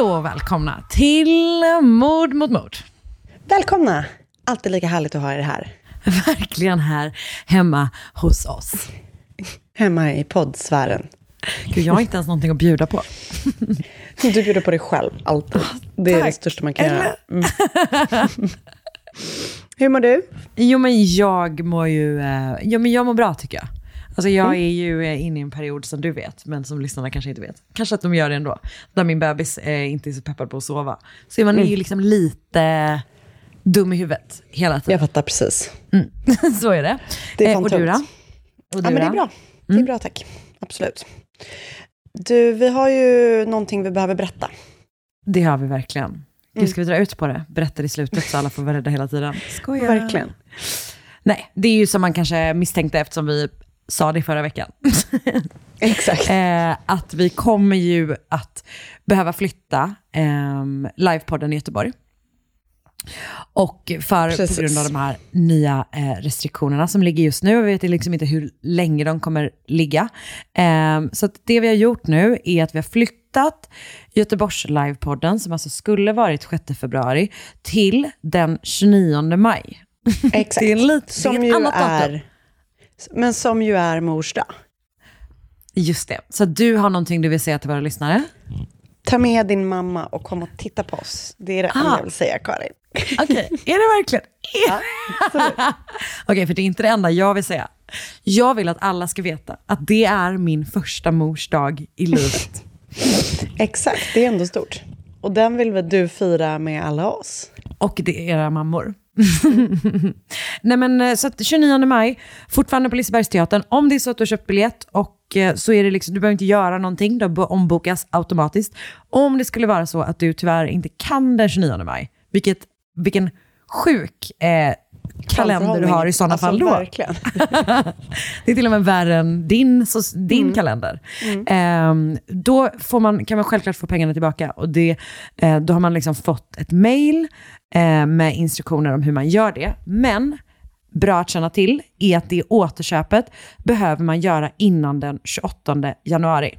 Hallå och välkomna till Mord mot mord. Välkomna! Alltid lika härligt att ha er här. Verkligen här hemma hos oss. Hemma i poddsfären. Gud, jag har inte ens någonting att bjuda på. Du bjuder på dig själv, alltid. Det är det största man kan göra. Mm. Hur mår du? Jo, men jag mår ju eh, jo, men jag mår bra tycker jag. Alltså jag Mm. är ju eh, inne i en period som du vet, men som lyssnarna kanske inte vet. Kanske att de gör det ändå. Där min bebis eh, inte är så peppad på att sova. Så man är ju liksom lite dum i huvudet hela tiden. Jag fattar precis. så är det. Det är Eh, och du då? Och du Ja, men det är bra. Det är bra, tack. Absolut. Du, vi har ju någonting vi behöver berätta. Det har vi verkligen. Mm. Gud, ska vi dra ut på det? Berätta i slutet så alla får vara rädda hela tiden. Skojar. Verkligen. Nej, det är ju som man kanske misstänkte eftersom vi sa det förra veckan. Exakt. eh, att vi kommer ju att behöva flytta eh, livepodden i Göteborg. Och för, Precis. på grund av de här nya eh, restriktionerna som ligger just nu, vi vet liksom inte hur länge de kommer ligga. Eh, så det vi har gjort nu är att vi har flyttat Göteborgs livepodden, som alltså skulle varit 6 februari, till den 29 maj. Exakt. Det är lite- det är som ju annat datum. Men som ju är mors dag. Just det. Så du har någonting du vill säga till våra lyssnare? Ta med din mamma och kom och titta på oss. Det är det enda Ah. jag vill säga, Karin. Okej, är det verkligen? Okej, för det är inte det enda jag vill säga. Jag vill att alla ska veta att det är min första mors dag i livet. Exakt, det är ändå stort. Och den vill väl du fira med alla oss? Och det är era mammor. Nej men eh, så att 29 maj, fortfarande på Lisebergsteatern. Om det är så att du har köpt biljett och eh, så är det liksom, du behöver inte göra någonting, det ombokas automatiskt. Om det skulle vara så att du tyvärr inte kan den 29 maj, vilket, vilken sjuk eh, kalender du har i sådana Alltså, fall då. Verkligen. Det är till och med värre än din, så, din kalender. Ehm, då får man, kan man självklart få pengarna tillbaka. Och det, eh, då har man liksom fått ett mail eh, med instruktioner om hur man gör det. Men bra att känna till är att det återköpet behöver man göra innan den 28 januari.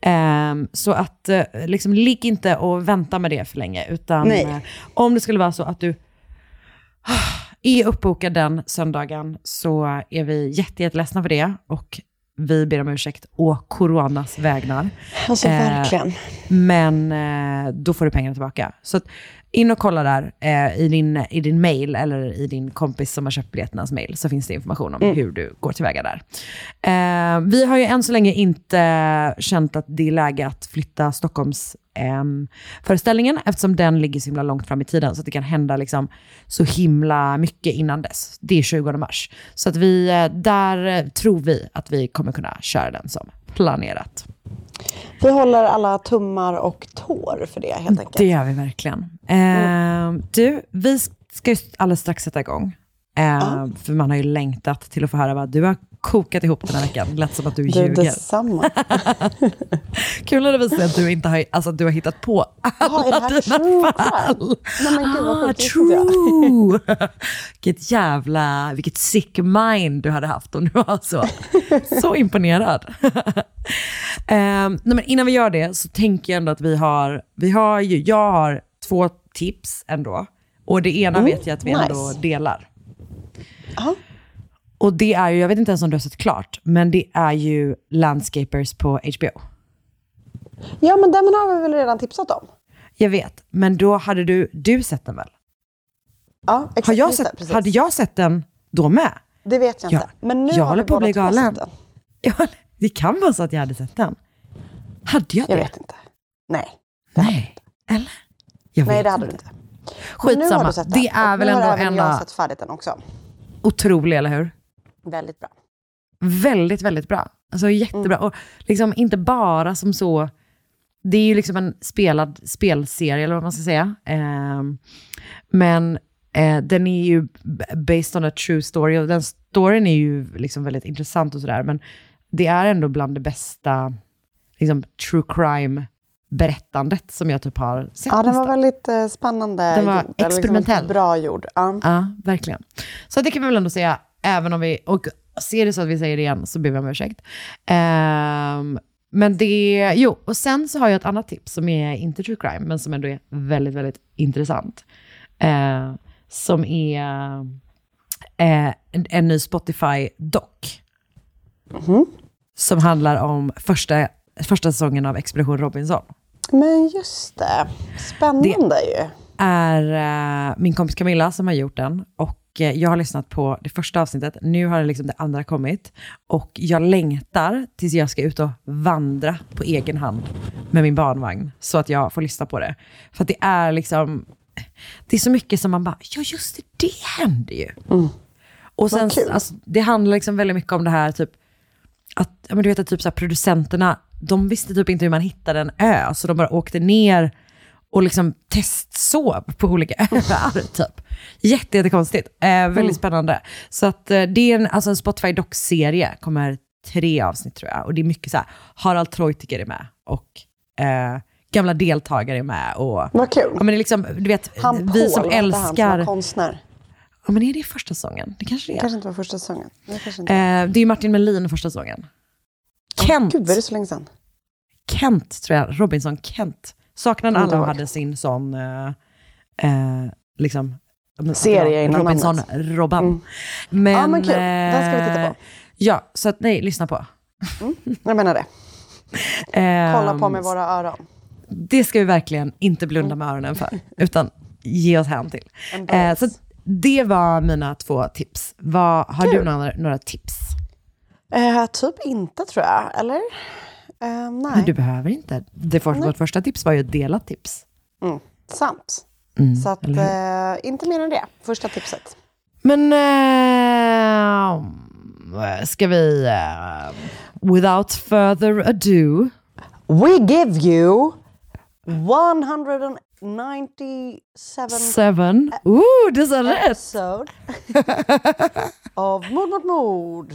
Ehm, så att eh, liksom, ligg inte och vänta med det för länge. Utan eh, om det skulle vara så att du är uppbokad den söndagen så är vi jätte, jätteledsna för det och vi ber om ursäkt å coronas vägnar. Alltså Eh, verkligen. Men eh, då får du pengarna tillbaka. Så att in och kolla där eh, i, din, i din mail eller i din kompis som har köpt biljetternas mail så finns det information om hur du går tillväga där. Eh, vi har ju än så länge inte känt att det är läge att flytta Stockholms ehm, föreställningen eftersom den ligger så himla långt fram i tiden så att det kan hända liksom så himla mycket innan dess. Det är 20 mars. Så att vi, eh, där eh, tror vi att vi kommer kunna köra den som planerat. Vi håller alla tummar och tår för det helt enkelt. Det gör vi verkligen. Eh, Du, vi ska ju alldeles strax sätta igång. Eh, För man har ju längtat till att få höra vad du har kokat ihop den här veckan. Lät som att du Du, ljuger. detsamma. Kul när det visar sig att du inte har, alltså, att du har hittat på alla här dina true fall. Nej men gud Ah, true! vilket jävla, vilket sick mind du hade haft om du var så, så imponerad. Ehm, nej, men innan vi gör det så tänker jag ändå att vi har, vi har ju, jag har två tips ändå. Och det ena vet jag att vi ändå Mm, nice. delar. Ja. Och det är ju, jag vet inte ens om du har sett klart, men det är ju Landscapers på HBO. Ja men den har vi väl redan tipsat om? Jag vet, men då hade du, du sett den väl? Ja, exakt. Har jag det, sett, precis. hade jag sett den då med? Det vet jag Ja, inte. Men nu jag har håller vi på att båda bli galen. sett den. Ja, det kan vara så att jag hade sett den. Hade jag det? Jag vet inte. Nej. Nej. Eller? Jag Nej, det hade du inte. Nu Skitsamma. du sett den. Det är väl nu ändå har även en jag sett färdigt den också. Otrolig, eller hur? Väldigt bra. Väldigt, väldigt bra. Alltså jättebra. Mm. Och liksom inte bara som så... Det är ju liksom en spelad spelserie, eller vad man ska säga. Ehm, men eh, den är ju based on a true story, och den storyn är ju liksom väldigt intressant och sådär. Men det är ändå bland det bästa liksom, true crime-berättandet som jag typ har sett. Ja, den var väldigt eh, spännande. Den var gjord, eller experimentell. Liksom bra gjord. Ja. Ja, verkligen. Så det kan vi väl ändå säga, även om vi, och ser det så att vi säger det igen så ber vi om ursäkt. Ehm, men det, jo, och sen så har jag ett annat tips som är inte true crime, men som ändå är väldigt, väldigt intressant. Eh, som är eh, en, en ny Spotify-dock. Som handlar om första, första säsongen av Expedition Robinson. Men just det. Spännande ju. är eh, min kompis Camilla som har gjort den. Och eh, jag har lyssnat på det första avsnittet. Nu har det, liksom det andra kommit. Och jag längtar tills jag ska ut och vandra på egen hand med min barnvagn. Så att jag får lyssna på det. För det är liksom... Det är så mycket som man bara, ja just det, det händer ju. Och sen, alltså, det handlar liksom väldigt mycket om det här, typ, att men du vet, att typ så här, producenterna, de visste typ inte hur man hittade en ö, så de bara åkte ner och liksom testsov på olika öar. typ. Jätte, jättekonstigt. Eh, väldigt spännande. Så att, eh, det är en, alltså en Spotify Doc-serie, kommer tre avsnitt tror jag. Och det är mycket så här, Harald Treutiger är med och eh, gamla deltagare är med. Och, Vad kul. ja, men det är liksom, du vet, Han Paul, vi som vad hette han som älskar... konstnär. Ja, men är det första säsongen? Det kanske det Det är. kanske inte var första säsongen. Det inte. Eh, det är Martin Melin första säsongen. Kent, Gud, var det så länge sedan? Kent tror jag, Robinson Kent. Inte alla ihåg. hade sin sån, eh, eh, liksom, Serie innan Robinson namnet. Robban. Mm. Men, Ja, men kul. Den ska vi titta på. eh, Ja, så att nej, lyssna på. Jag menar det. Kolla på Ehm, med våra öron. Det ska vi verkligen inte blunda med öronen för, utan ge oss hän till. Eh, så det var mina två tips. Vad, har du Kul. några, några tips? Eh, typ inte tror jag, eller? Eh, nej, Men du behöver inte. Det för, vårt första tips var ju ett delat tips. mm, sant. Mm, Så att, eh, inte mer än det. Första tipset. Men eh, ska vi, eh, without further ado, We give you 197 seven, ooh, det så rätt! episode av Mord mot mord.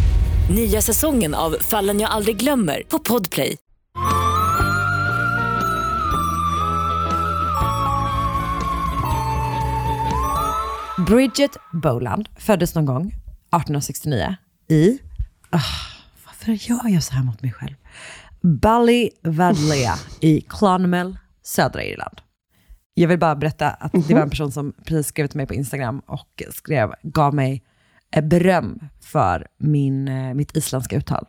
Nya säsongen av Fallen jag aldrig glömmer på Podplay. Bridget Boland föddes någon gång 1869 i... Ah, varför gör jag så här mot mig själv? Ballywardlea i Clonmel, södra Irland. Jag vill bara berätta att det var en person som precis skrev till mig på Instagram och skrev, gav mig beröm för min, eh, mitt isländska uttal.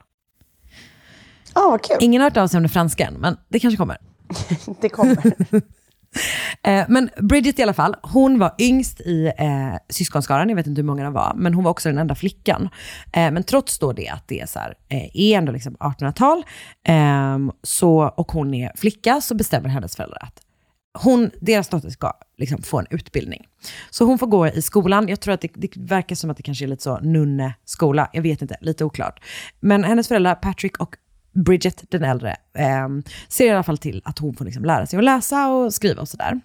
Ja, vad kul. Ingen har hört av sig om det franska än, men det kanske kommer. Det kommer. Eh, men Bridget i alla fall, hon var yngst i eh, syskonskaran, jag vet inte hur många de var, men hon var också den enda flickan. Eh, men trots då det att det är, så här, eh, är ändå liksom 1800-tal, eh, så, och hon är flicka, så bestämmer hennes föräldrar att hon, deras dotter ska liksom få en utbildning. Så hon får gå i skolan. Jag tror att det, det verkar som att det kanske är lite så nunneskola. Jag vet inte, lite oklart. Men hennes föräldrar, Patrick och Bridget, den äldre, eh, ser i alla fall till att hon får liksom lära sig att läsa och skriva och sådär.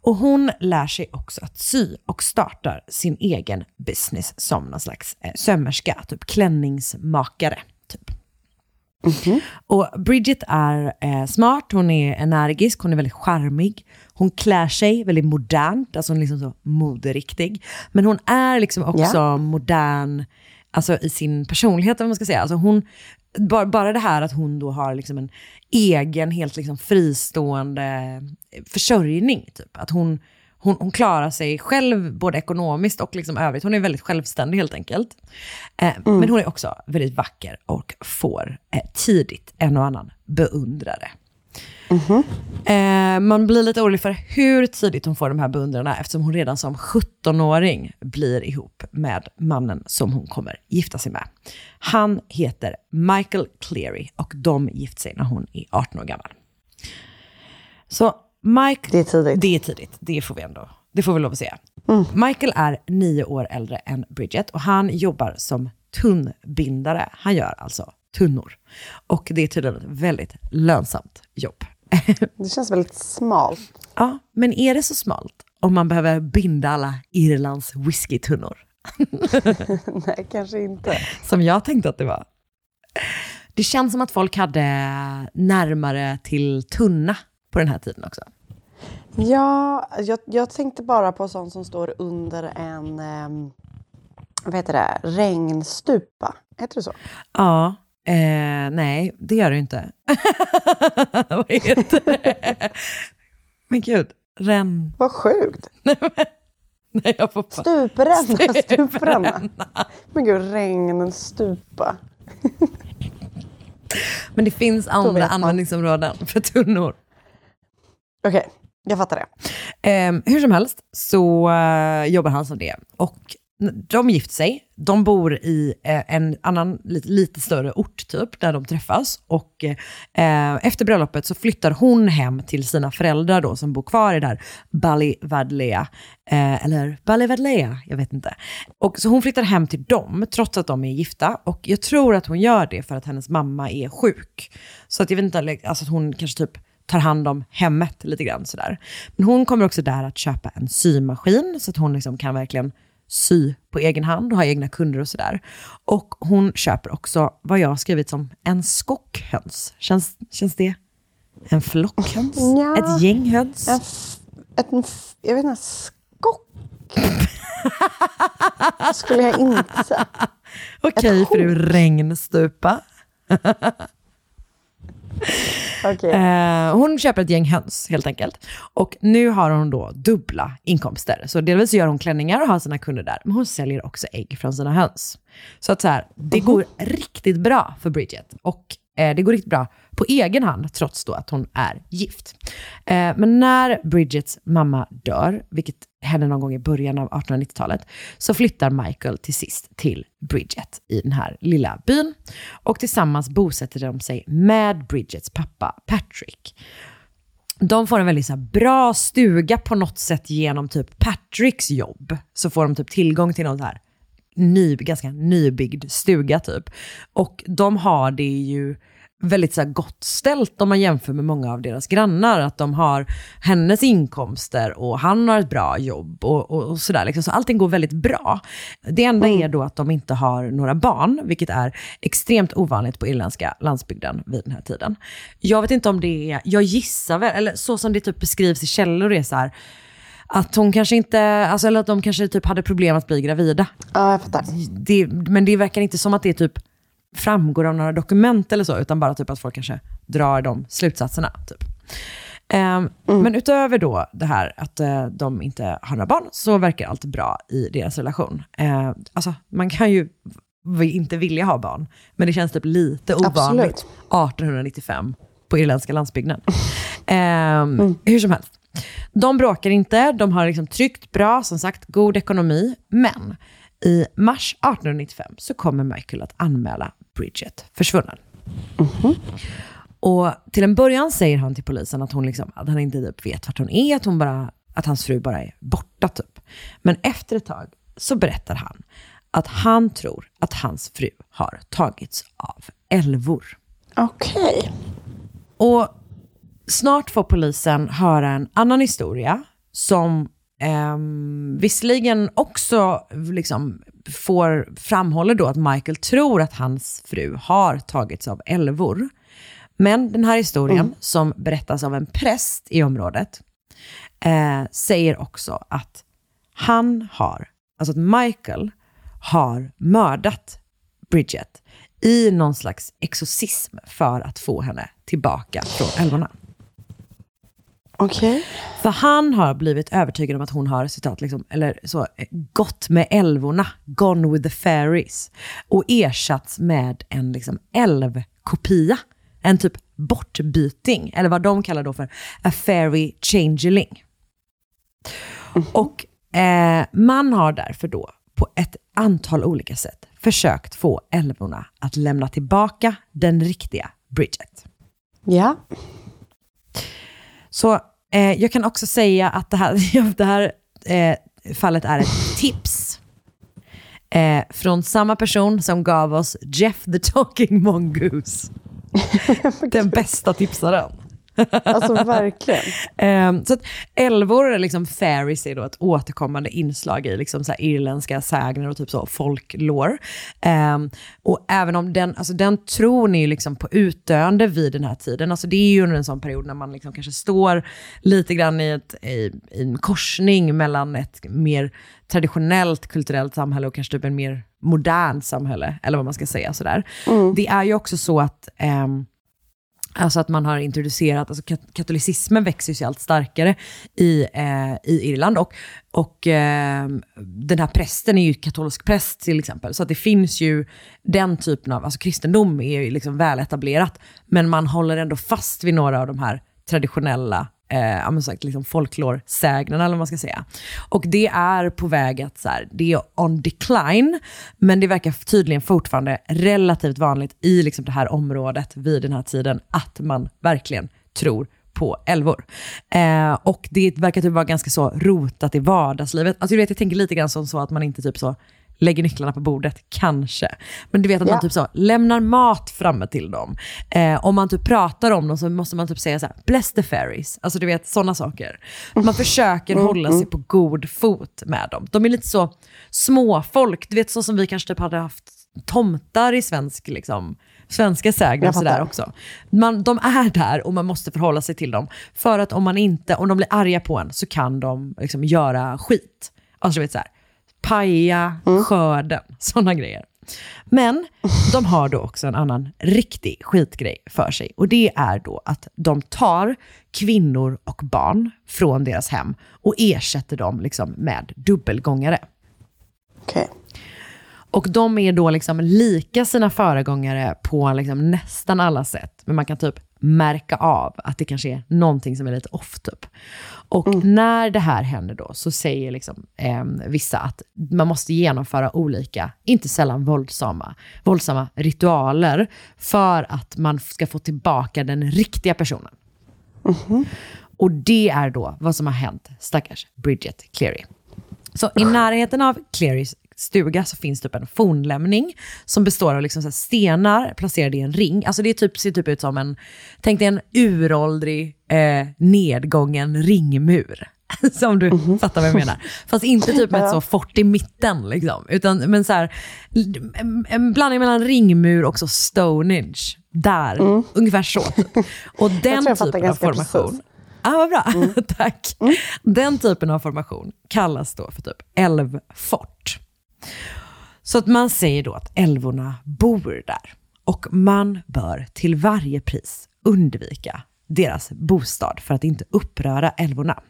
Och hon lär sig också att sy och startar sin egen business som någon slags eh, sömmerska, typ klänningsmakare. Typ. Och Bridget är eh, smart, hon är energisk, hon är väldigt charmig. Hon klär sig väldigt modernt, alltså hon är liksom så moderiktig. Men hon är liksom också Ja. modern alltså i sin personlighet, om man ska säga. Alltså hon, bara, bara det här att hon då har liksom en egen, helt liksom fristående försörjning. Typ. Att hon, hon, hon klarar sig själv, både ekonomiskt och liksom övrigt. Hon är väldigt självständig helt enkelt. Eh, Men hon är också väldigt vacker och får eh, tidigt en och annan beundrare. Eh, man blir lite orolig för hur tidigt hon får de här beundrarna eftersom hon redan som 17-åring blir ihop med mannen som hon kommer gifta sig med. Han heter Michael Cleary och de gift sig när hon är 18 år gammal. Så Mike, Det är tidigt. Det är tidigt, det får vi ändå, det får vi lov att säga. Michael är nio år äldre än Bridget och han jobbar som tunnbindare. Han gör alltså tunnor. Och det är tydligen ett väldigt lönsamt jobb. Det känns väldigt smalt. Ja, men är det så smalt om man behöver binda alla Irlands whiskytunnor? Nej, kanske inte. Som jag tänkte att det var. Det känns som att folk hade närmare till tunna på den här tiden också. Ja, jag, jag tänkte bara på sånt som står under en, um, vad heter det, regnstupa. Heter det så? Ja, eh, nej, det gör ju inte. Vad heter det? Men gud, ren... Vad sjukt. Nej, jag får bara... Stupränna, stupränna. Men gud, regnstupa. Men det finns andra användningsområden för tunnor. Okej, jag fattar det. Eh, hur som helst så eh, jobbar han som det. Och de gift sig. De bor i eh, en annan lite, lite större ort typ, där de träffas. Och eh, efter bröllopet så flyttar hon hem till sina föräldrar då, som bor kvar i där Ballivadlea. Eh, eller Ballivadlea, jag vet inte. Och så hon flyttar hem till dem, trots att de är gifta. Och jag tror att hon gör det för att hennes mamma är sjuk. Så att jag vet inte, alltså att hon kanske typ tar hand om hemmet lite grann sådär. Men hon kommer också där att köpa en symaskin så att hon liksom kan verkligen sy på egen hand och ha egna kunder och sådär. Och hon köper också vad jag har skrivit som en skockhöns. Känns, känns det? En flockhöns? Ja. Ett gäng höns? En ett, jag vet inte, skock? Skulle jag inte säga. Okej, Ett fru regnstupa. Okej. Eh, hon köper ett gäng höns helt enkelt. Och nu har hon då dubbla inkomster. Så delvis gör hon klänningar och har sina kunder där, men hon säljer också ägg från sina höns. Så att så här, det går riktigt bra för Bridget. Och eh, det går riktigt bra på egen hand, trots då att hon är gift. Eh, men när Bridgets mamma dör, vilket hände någon gång i början av 1890-talet, så flyttar Michael till sist till Bridget i den här lilla byn. Och tillsammans bosätter de sig med Bridgets pappa Patrick. De får en väldigt så här, bra stuga på något sätt genom typ Patricks jobb. Så får de typ tillgång till någon så här ny, ganska nybyggd stuga typ. Och de har det ju väldigt så gott ställt om man jämför med många av deras grannar. Att de har hennes inkomster och han har ett bra jobb och, och, och sådär. Liksom. Så allting går väldigt bra. Det enda är då att de inte har några barn, vilket är extremt ovanligt på irländska landsbygden vid den här tiden. Jag vet inte om det är, jag gissar väl, eller så som det typ beskrivs i källor är så här, att hon kanske inte, alltså, eller att de kanske typ hade problem att bli gravida. Ja, jag fattar. Det, men det verkar inte som att det typ framgår av några dokument eller så, utan bara typ att folk kanske drar de slutsatserna. Typ. Ehm, Men utöver då det här att eh, de inte har några barn, så verkar allt bra i deras relation. Eh, alltså, man kan ju inte vilja ha barn, men det känns typ lite ovanligt Absolut. 1895 på irländska landsbygden. Ehm, Hur som helst. De bråkar inte, de har liksom tryggt bra, som sagt god ekonomi, men i mars 1895 så kommer Michael att anmäla Bridget försvunnen. Och till en början säger han till polisen att, hon liksom, att han inte typ vet vart hon är, att, hon bara, att hans fru bara är borta. Typ. Men efter ett tag så berättar han att han tror att hans fru har tagits av älvor. Okej. Och snart får polisen höra en annan historia som ehm, visserligen också liksom får, framhåller då att Michael tror att hans fru har tagits av älvor. Men den här historien, som berättas av en präst i området, eh, säger också att han har, alltså att Michael har mördat Bridget i någon slags exorcism för att få henne tillbaka från älvorna. Okej. För han har blivit övertygad om att hon har, citat, liksom, eller så, eh, gått med älvorna, gone with the fairies, och ersatts med en liksom, älvkopia. En typ bortbyting, eller vad de kallar då för a fairy changeling. Och eh, man har därför då på ett antal olika sätt försökt få älvorna att lämna tillbaka den riktiga Bridget. Ja. Så eh, jag kan också säga att det här, det här eh, fallet är ett tips eh, från samma person som gav oss Jeff the Talking Mongoose. Den bästa tipsaren. Alltså verkligen. Ehm, så att älvor, eller liksom fairies, är då ett återkommande inslag i liksom så irländska sägner och typ så folklore. Ehm, och även om den, alltså den tron är ju liksom på utdöende vid den här tiden. Alltså det är ju under en sån period när man liksom kanske står lite grann i, ett, i, i en korsning mellan ett mer traditionellt kulturellt samhälle och kanske typ en mer modern samhälle, eller vad man ska säga. Sådär. Det är ju också så att ehm, Alltså att man har introducerat, alltså kat- katolicismen växer sig allt starkare i, eh, i Irland. Och, och eh, den här prästen är ju katolsk präst till exempel. Så att det finns ju den typen av, alltså kristendom är ju liksom väl etablerat. Men man håller ändå fast vid några av de här traditionella eh, men sagt, liksom folklorsägnen eller vad man ska säga. Och det är på väg att, så här, det är on decline, men det verkar tydligen fortfarande relativt vanligt i liksom det här området vid den här tiden, att man verkligen tror på älvor. Eh, och det verkar typ vara ganska så rotat i vardagslivet. Alltså du vet, jag tänker lite grann som så att man inte typ så lägger nycklarna på bordet, kanske. Men du vet att Ja. man typ så lämnar mat framme till dem. Eh, om man typ pratar om dem så måste man typ säga så här, bless the fairies. Alltså du vet, sådana saker. Man försöker hålla sig på god fot med dem. De är lite så småfolk, du vet så som vi kanske typ hade haft tomtar i svensk liksom, svenska sägner och sådär också. Man, de är där och man måste förhålla sig till dem. För att om man inte, om de blir arga på en så kan de liksom göra skit. Alltså du vet så paja skörden, sådana grejer. Men de har då också en annan riktig skitgrej för sig. Och det är då att de tar kvinnor och barn från deras hem och ersätter dem liksom med dubbelgångare. Okej. Och de är då liksom lika sina föregångare på liksom nästan alla sätt. Men man kan typ märka av att det kanske är någonting som är lite off typ. Och när det här händer då så säger liksom, eh, vissa att man måste genomföra olika, inte sällan våldsamma, våldsamma ritualer för att man ska få tillbaka den riktiga personen. Och det är då vad som har hänt stackars Bridget Cleary. Så i närheten av Clearys stuga så finns typ en fornlämning som består av liksom så här stenar placerade i en ring. Alltså det är typ, ser typ ut som en, tänk dig en uråldrig, eh, nedgången ringmur. Som du fattar vad jag menar. Fast inte typ med ett så fort i mitten, liksom. utan men så här, en, blandning mellan ringmur och så Stonehenge. Där, ungefär så. Typ. Och den typen av formation. precis. Ah, vad bra, tack. Den typen av formation kallas då för typ älvfort. Så att man säger då att älvorna bor där. Och man bör till varje pris undvika deras bostad för att inte uppröra älvorna.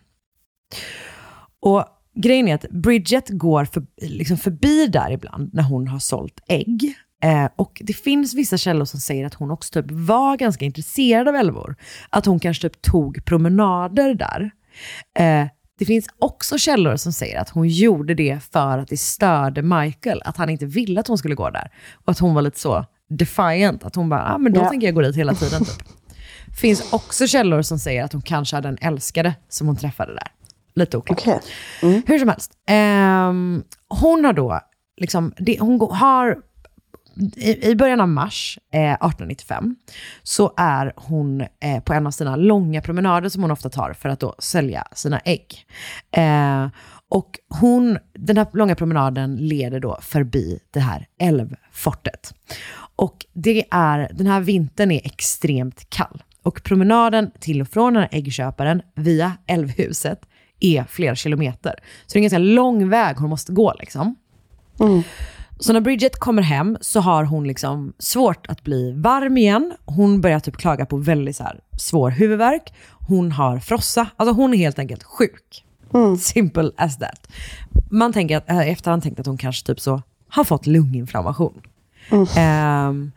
Och grejen är att Bridget går för, liksom förbi där ibland när hon har sålt ägg. Eh, och det finns vissa källor som säger att hon också typ var ganska intresserad av älvor. Att hon kanske typ tog promenader där. Eh, det finns också källor som säger att hon gjorde det för att det störde Michael, att han inte ville att hon skulle gå där. Och att hon var lite så defiant, att hon bara, ah, men då Ja. tänker jag gå dit hela tiden. Typ. finns också källor som säger att hon kanske hade en älskare som hon träffade där. Lite oklart. Okej. Hur som helst. ehm, hon har då, liksom, det, hon har, i, i början av mars eh, 1895, så är hon eh, på en av sina långa promenader som hon ofta tar för att då sälja sina ägg. Eh, och hon, den här långa promenaden leder då förbi det här älvfortet. Och det är, den här vintern är extremt kall. Och promenaden till och från den här äggköparen via älvhuset är flera kilometer. Så det är en ganska lång väg hon måste gå liksom. Mm. Så när Bridget kommer hem så har hon liksom svårt att bli varm igen. Hon börjar typ klaga på väldigt så här svår huvudvärk. Hon har frossa. Alltså hon är helt enkelt sjuk. Simple as that. Man tänker att, äh, efterhand tänkt att hon kanske typ så har fått lunginflammation. Ehm,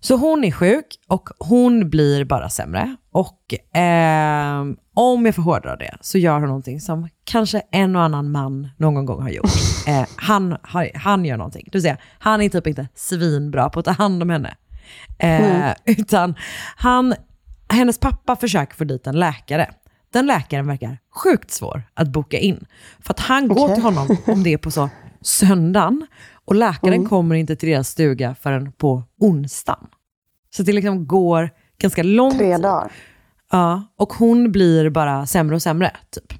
så hon är sjuk och hon blir bara sämre. Och ehm, om jag får hårdra det så gör hon någonting som kanske en och annan man någon gång har gjort. Eh, han, han gör någonting. Vill säga, han är typ inte svinbra på att ta hand om henne. Eh, utan han, hennes pappa försöker få dit en läkare. Den läkaren verkar sjukt svår att boka in. För att han går Okej. till honom om det är på så söndagen och läkaren kommer inte till deras stuga förrän på onsdagen. Så det liksom går ganska långt. Tre dagar. Ja, och hon blir bara sämre och sämre, typ.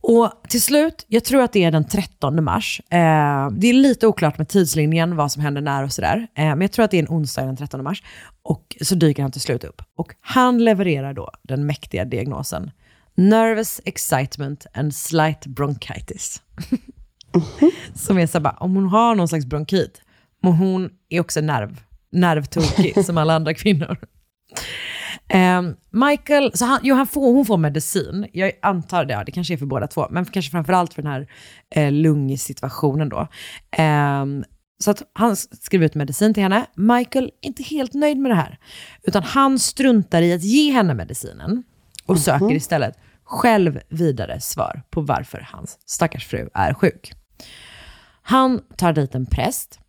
Och till slut, jag tror att det är den 13 mars. Eh, det är lite oklart med tidslinjen, vad som händer när och sådär. Eh, men jag tror att det är en onsdag den 13 mars. Och så dyker han till slut upp. Och han levererar då den mäktiga diagnosen. Nervous excitement and slight bronchitis. Som är så bara, om hon har någon slags bronkit, men hon är också nerv, nervtokig som alla andra kvinnor. Ehm, Michael, så han, jo, han får, hon får medicin. Jag antar det, ja, det kanske är för båda två, men kanske framförallt för den här eh, lungsituationen då. Ehm, så att han skriver ut medicin till henne. Michael är inte helt nöjd med det här, utan han struntar i att ge henne medicinen och söker istället själv vidare svar på varför hans stackars fru är sjuk. Han tar dit en präst,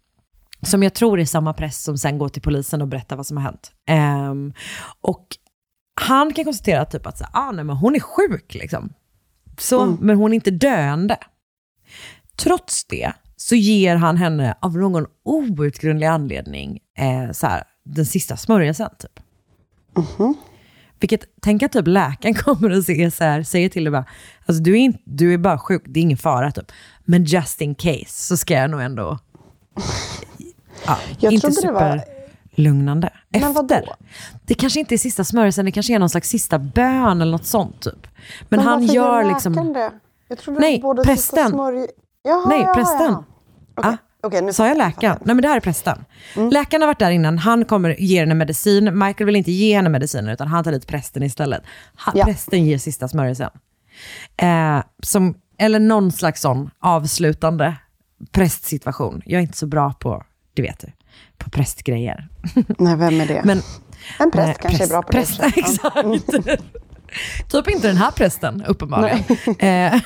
som jag tror är samma präst som sen går till polisen och berättar vad som har hänt. Ehm, och han kan konstatera typ att så, ah, nej, men hon är sjuk, liksom. så, men hon är inte döende. Trots det så ger han henne av någon outgrundlig anledning eh, så här, den sista smörjelsen. Typ. Vilket, tänk att typ läkaren kommer och säger, så här, säger till dig bara, alltså du är, inte, du är bara sjuk, det är ingen fara typ. Men just in case så ska jag nog ändå... Ja, Jag inte trodde det var- superlugnande. Men vadå? Efter. Det kanske inte är sista smörjelsen, det kanske är någon slags sista bön eller något sånt typ. Men, han varför gör liksom... det? Jag trodde Nej, både prästen. smörj... Jaha, Nej, jaha, prästen. jaha. Okej, okej, nu Sa jag läkaren? Nej men det här är prästen. Läkaren har varit där innan, han kommer ge henne medicin. Michael vill inte ge henne mediciner utan han tar dit prästen istället. Han, Ja. Prästen ger sista smörjelsen. Eh, som, eller någon slags sån avslutande prästsituation. Jag är inte så bra på, det vet du, på prästgrejer. Nej, vem är det? Men, en präst nej, kanske är bra på präst, det. Exakt. typ inte den här prästen, uppenbarligen. Eh,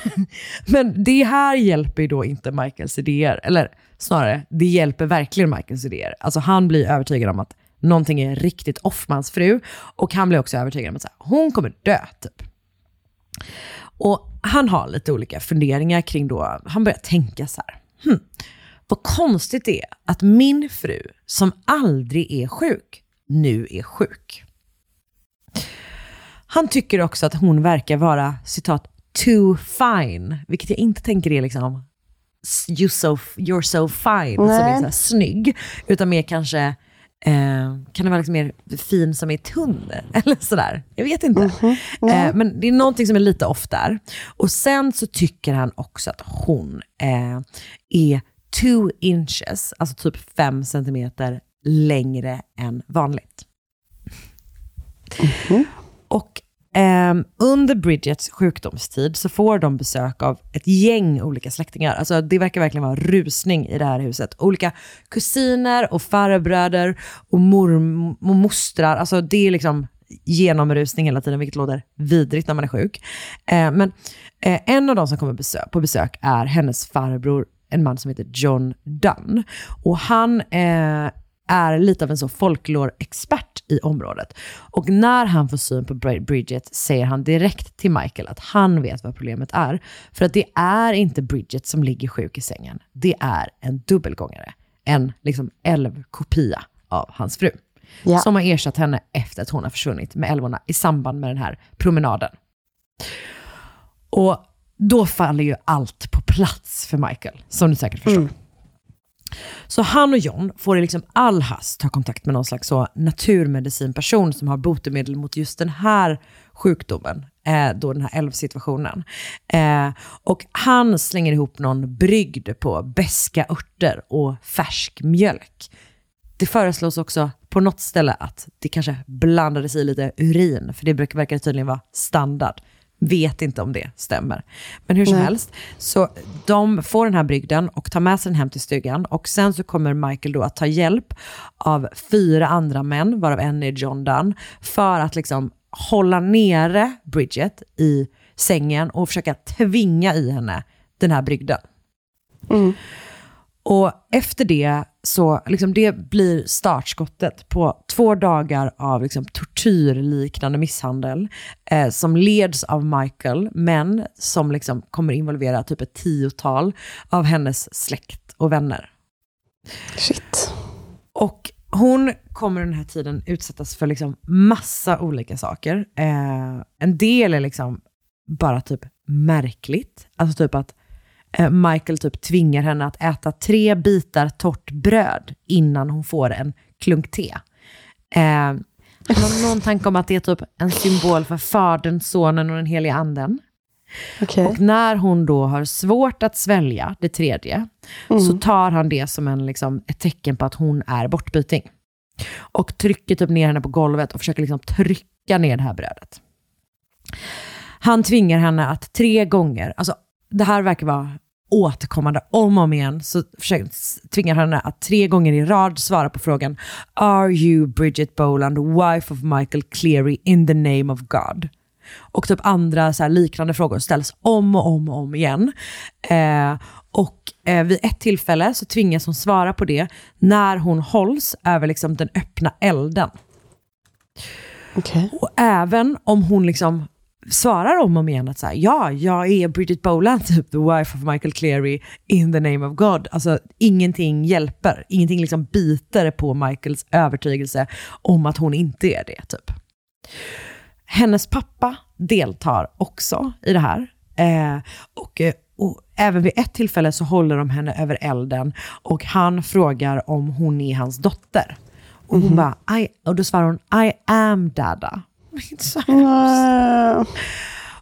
men det här hjälper ju då inte Michaels idéer. Eller snarare, det hjälper verkligen Michaels idéer. Alltså han blir övertygad om att någonting är riktigt off med hans fru. Och han blir också övertygad om att så här, hon kommer dö, typ. Och han har lite olika funderingar kring då, han börjar tänka så här, hmm, vad konstigt det är att min fru, som aldrig är sjuk, nu är sjuk. Han tycker också att hon verkar vara, citat, too fine, vilket jag inte tänker är liksom you so, you're so fine, som är Nej. så här snygg, utan mer kanske Eh, kan det vara liksom mer fin som är tunn? Eller sådär. Jag vet inte. Eh, men det är någonting som är lite off där. Och sen så tycker han också att hon eh, är two inches, alltså typ fem centimeter längre än vanligt. Och ehm, Ehm, under Bridgets sjukdomstid så får de besök av ett gäng olika släktingar. Alltså det verkar verkligen vara rusning i det här huset. Olika kusiner och farbröder och morm och mostrar. Alltså det är liksom genomrusning hela tiden, vilket låter vidrigt när man är sjuk. Ehm, men eh, en av de som kommer på besök är hennes farbror, en man som heter John Dunn. Och han eh, är lite av en så folklore-expert i området. Och när han får syn på Brid- Bridget säger han direkt till Michael att han vet vad problemet är. För att det är inte Bridget som ligger sjuk i sängen. Det är en dubbelgångare. En liksom älvkopia av hans fru. Ja. Som har ersatt henne efter att hon har försvunnit med älvorna i samband med den här promenaden. Och då faller ju allt på plats för Michael, som du säkert förstår. Så han och John får i liksom all hast ta kontakt med någon slags så naturmedicinperson som har botemedel mot just den här sjukdomen, eh, då den här älvsituationen. Eh, och han slänger ihop någon brygd på beska örter och färsk mjölk. Det föreslås också på något ställe att det kanske blandades i lite urin, för det brukar verkar tydligen vara standard. Vet inte om det stämmer. Men hur som Nej. helst, så de får den här brygden och tar med sig den hem till stugan. Och sen så kommer Michael då att ta hjälp av fyra andra män, varav en är John Dunn, för att liksom hålla nere Bridget i sängen och försöka tvinga i henne den här brygden. Och efter det så liksom det blir startskottet på två dagar av liksom tortyrliknande misshandel eh, som leds av Michael, men som liksom kommer involvera typ ett tiotal av hennes släkt och vänner. Shit. Och hon kommer den här tiden utsättas för liksom massa olika saker. Eh, en del är liksom bara typ märkligt. Alltså typ att Michael typ tvingar henne att äta tre bitar torrt bröd innan hon får en klunk te. Eh, någon, någon tanke om att det är typ en symbol för Fadern, Sonen och den heliga anden. Okej. Och när hon då har svårt att svälja det tredje, så tar han det som en, liksom, ett tecken på att hon är bortbyting. Och trycker typ ner henne på golvet och försöker liksom trycka ner det här brödet. Han tvingar henne att tre gånger, alltså det här verkar vara återkommande om och om igen, så försöker, tvingar han henne att tre gånger i rad svara på frågan Are you Bridget Boland, wife of Michael Cleary in the name of God? Och typ andra så liknande frågor ställs om och om och om igen. Eh, och eh, vid ett tillfälle så tvingas hon svara på det när hon hålls över liksom den öppna elden. Okej. Och även om hon liksom svarar om och om igen att så här, ja, jag är Bridget Boland, typ the wife of Michael Cleary in the name of God. Alltså ingenting hjälper, ingenting liksom biter på Michaels övertygelse om att hon inte är det. typ. Hennes pappa deltar också i det här. Eh, och, eh, och även vid ett tillfälle så håller de henne över elden och han frågar om hon är hans dotter. Och hon bara, I, och då svarar hon, I am dada. Inte så hemskt.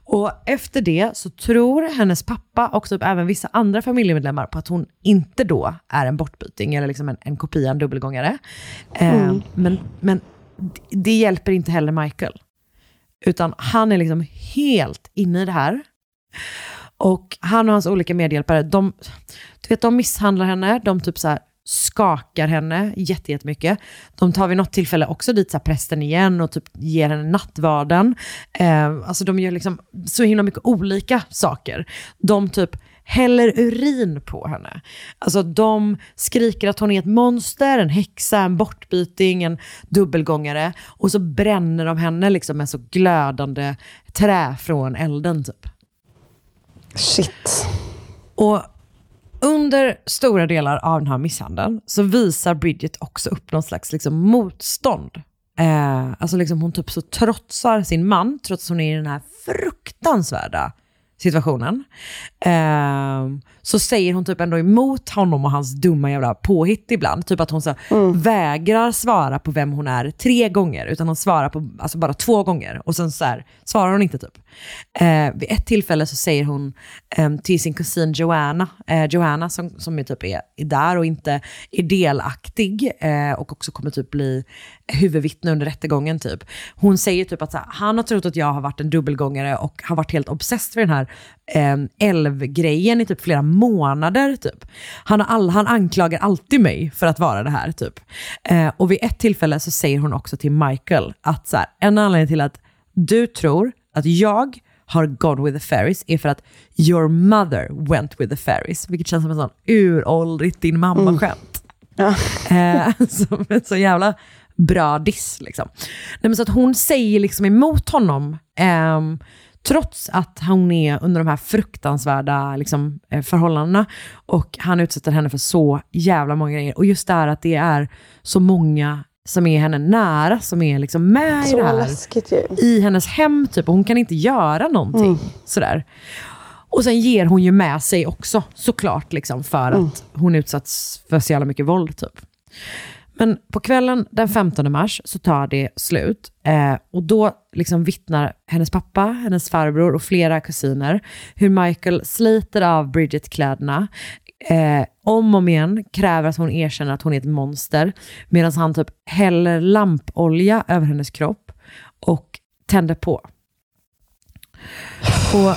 Och efter det så tror hennes pappa och typ även vissa andra familjemedlemmar på att hon inte då är en bortbyting eller liksom en, en kopia, en dubbelgångare. Eh, men, men det- det hjälper inte heller Michael. Utan han är liksom helt inne i det här. Och han och hans olika medhjälpare, de, du vet, de misshandlar henne, de typ så här skakar henne jätte- jättemycket. De tar vid något tillfälle också dit så prästen igen och typ ger henne nattvarden. Eh, alltså de gör liksom så himla mycket olika saker. De typ häller urin på henne. Alltså de skriker att hon är ett monster, en häxa, en bortbyting, en dubbelgångare. Och så bränner de henne liksom med så glödande trä från elden typ. Shit. Och under stora delar av den här misshandeln så visar Bridget också upp någon slags liksom motstånd. Eh, alltså liksom hon typ så trotsar sin man, trots att hon är i den här fruktansvärda situationen. Eh, så säger hon typ ändå emot honom och hans dumma jävla påhitt ibland. Typ att hon så vägrar svara på vem hon är tre gånger, utan hon svarar på alltså bara två gånger. Och sen så här, svarar hon inte typ. Eh, vid ett tillfälle så säger hon ehm, till sin kusin Joanna, eh, Joanna som, som är, typ är, är där och inte är delaktig eh, och också kommer typ bli huvudvittne under rättegången typ. Hon säger typ att här, han har trott att jag har varit en dubbelgångare och har varit helt obsessed för den här eh, älvgrejen i typ flera månader typ. Han, har all, han anklagar alltid mig för att vara det här typ. Eh, och vid ett tillfälle så säger hon också till Michael att så här, en anledning till att du tror att jag har gone with the fairies är för att your mother went with the fairies. Vilket känns som en sån uråldrigt din mamma-skämt. Eh, som en så jävla bra diss liksom. Nej, men så att hon säger liksom emot honom, ehm, trots att hon är under de här fruktansvärda liksom, eh, förhållandena. Och han utsätter henne för så jävla många grejer. Och just det här att det är så många som är henne nära, som är liksom med i Så det här. läskigt ju. I hennes hem typ, och hon kan inte göra någonting. Sådär. Och sen ger hon ju med sig också, såklart, liksom, för att hon utsatts för så jävla mycket våld. Typ. Men på kvällen den 15 mars så tar det slut. Eh, och då liksom vittnar hennes pappa, hennes farbror och flera kusiner hur Michael sliter av Bridget kläderna. Eh, om och om igen kräver att hon erkänner att hon är ett monster. Medan han typ häller lampolja över hennes kropp och tänder på. Och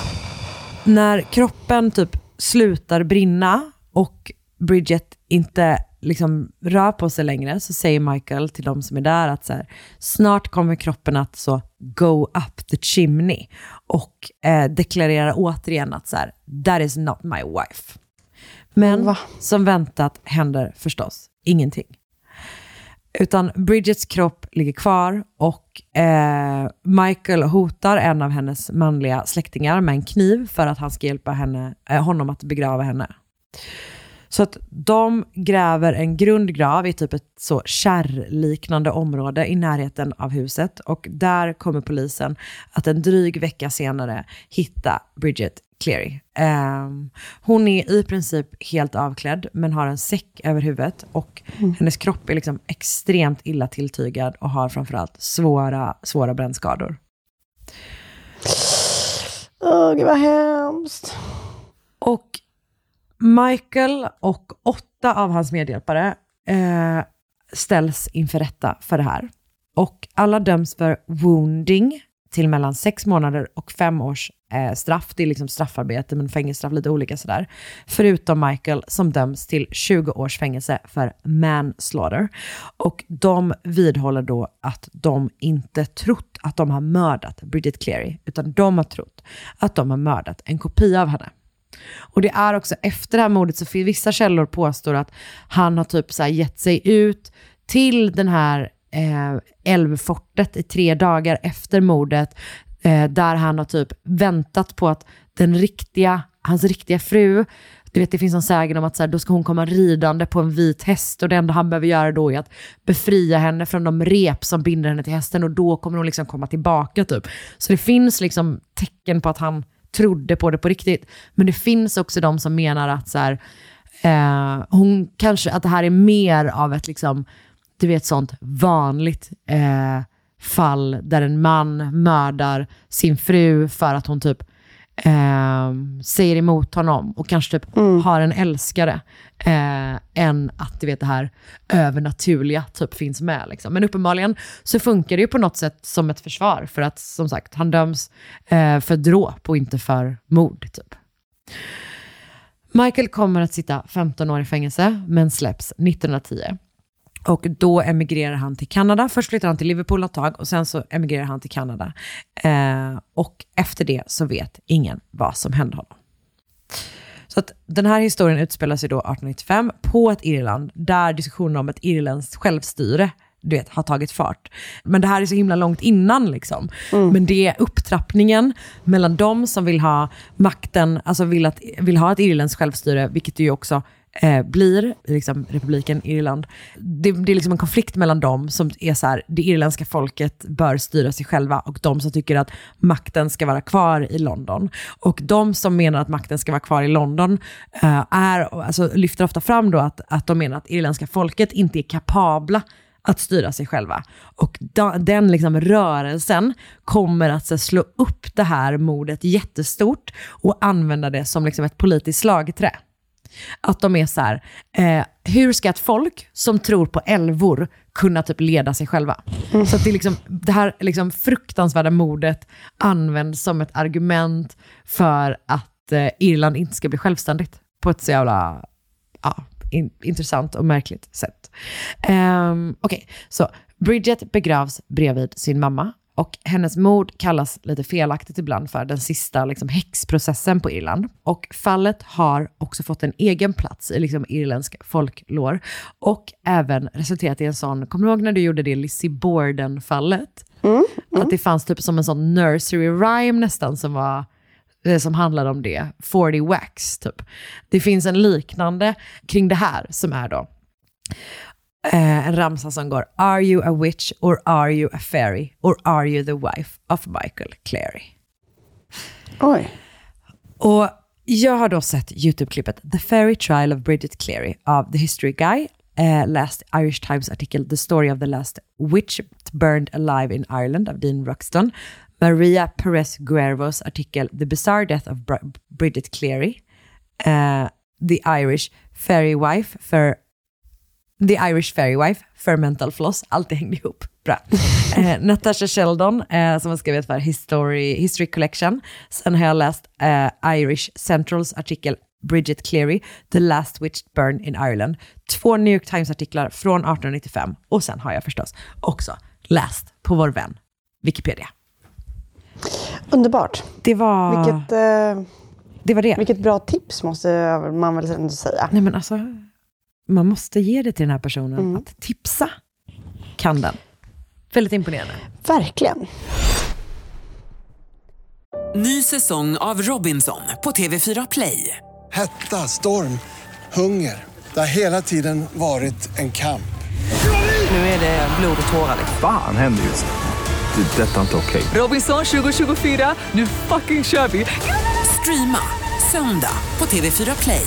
när kroppen typ slutar brinna och Bridget inte liksom rör på sig längre så säger Michael till de som är där att så här, snart kommer kroppen att så go up the chimney och eh, deklarerar återigen att så här, that is not my wife. Men som väntat händer förstås ingenting. Utan Bridgets kropp ligger kvar och eh, Michael hotar en av hennes manliga släktingar med en kniv för att han ska hjälpa henne, eh, honom att begrava henne. Så att de gräver en grundgrav i typ ett så kärrliknande område i närheten av huset och där kommer polisen att en dryg vecka senare hitta Bridget Cleary. Ehm, hon är i princip helt avklädd men har en säck över huvudet och hennes kropp är liksom extremt illa tilltygad och har framförallt svåra, svåra brännskador. Åh, gud vad hemskt. Och Michael och åtta av hans medhjälpare eh, ställs inför rätta för det här. Och alla döms för wounding till mellan sex månader och fem års eh, straff. Det är liksom straffarbete, men fängelsestraff lite olika sådär. Förutom Michael som döms till 20 års fängelse för manslaughter. Och de vidhåller då att de inte trott att de har mördat Bridget Cleary, utan de har trott att de har mördat en kopia av henne. Och det är också efter det här mordet så finns vissa källor påstår att han har typ så här gett sig ut till den här eh, älvfortet i tre dagar efter mordet, eh, där han har typ väntat på att den riktiga, hans riktiga fru, du vet det finns en sägen om att så här, då ska hon komma ridande på en vit häst och det enda han behöver göra då är att befria henne från de rep som binder henne till hästen och då kommer hon liksom komma tillbaka typ. Så det finns liksom tecken på att han trodde på det på riktigt. Men det finns också de som menar att så här, eh, hon kanske, att det här är mer av ett liksom, du vet sånt vanligt eh, fall där en man mördar sin fru för att hon typ eh, säger emot honom och kanske typ har en älskare eh, än att du vet det här övernaturliga typ finns med. Liksom. Men uppenbarligen så funkar det ju på något sätt som ett försvar för att som sagt han döms eh, för dråp och inte för mord. Typ. Michael kommer att sitta 15 år i fängelse men släpps 1910. Och då emigrerar han till Kanada. Först flyttar han till Liverpool ett tag och sen så emigrerar han till Kanada. Eh, och efter det så vet ingen vad som hände honom. Så att den här historien utspelar sig då 1895 på ett Irland där diskussionen om ett irländskt självstyre du vet, har tagit fart. Men det här är så himla långt innan. Liksom. Men det är upptrappningen mellan de som vill ha makten, alltså vill, att, vill ha ett irländskt självstyre, vilket ju också eh, blir liksom republiken Irland. Det, det är liksom en konflikt mellan dem som är så här, det irländska folket bör styra sig själva och de som tycker att makten ska vara kvar i London. Och de som menar att makten ska vara kvar i London eh, är, alltså, lyfter ofta fram då att, att de menar att irländska folket inte är kapabla att styra sig själva. Och da, den liksom rörelsen kommer att så, slå upp det här mordet jättestort och använda det som liksom ett politiskt slagträ. Att de är så här, eh, hur ska ett folk som tror på älvor kunna typ leda sig själva? Så att det, är liksom, det här liksom fruktansvärda mordet används som ett argument för att eh, Irland inte ska bli självständigt på ett så jävla ja, in, intressant och märkligt sätt. Um, Okej, okay. så Bridget begravs bredvid sin mamma och hennes mord kallas lite felaktigt ibland för den sista liksom, häxprocessen på Irland. Och fallet har också fått en egen plats i liksom, irländsk folklår och även resulterat i en sån, kommer du ihåg när du gjorde det Lizzie Borden-fallet? Mm, mm. Att det fanns typ som en sån nursery rhyme nästan som var eh, som handlade om det, 40 wax typ. Det finns en liknande kring det här som är då eh, en ramsa som går Are you a witch or are you a fairy or are you the wife of Michael Clary? Oj. Och jag har då sett YouTube-klippet The Fairy Trial of Bridget Cleary av The History Guy, eh, läst Irish Times artikel The Story of the Last Witch Burned Alive in Ireland av Dean Ruxton, Maria Perez Guervos artikel The Bizarre Death of Br Bridget Cleary, eh, The Irish Fairy Wife för The Irish Fairy Wife för Mental Floss. Allt hängde ihop. Bra. Eh, Natasha Sheldon eh, som har skrivit för History, History Collection. Sen har jag läst eh, Irish Centrals artikel Bridget Cleary, The Last Witch Burned in Ireland. Två New York Times-artiklar från 1895. Och sen har jag förstås också läst på vår vän Wikipedia. Underbart. Det var... Vilket, eh, det var det. Vilket bra tips måste man väl ändå säga. Nej men alltså, man måste ge det till den här personen. Mm. Att tipsa kan den. Väldigt imponerande. Verkligen. Ny säsong av Robinson på TV4 Play. Hetta, storm, hunger. Det har hela tiden varit en kamp. Nu är det blod och tårar. Fan händer just det. Det är detta inte okej. Robinson 2024, nu fucking kör vi! Streama söndag på TV4 Play.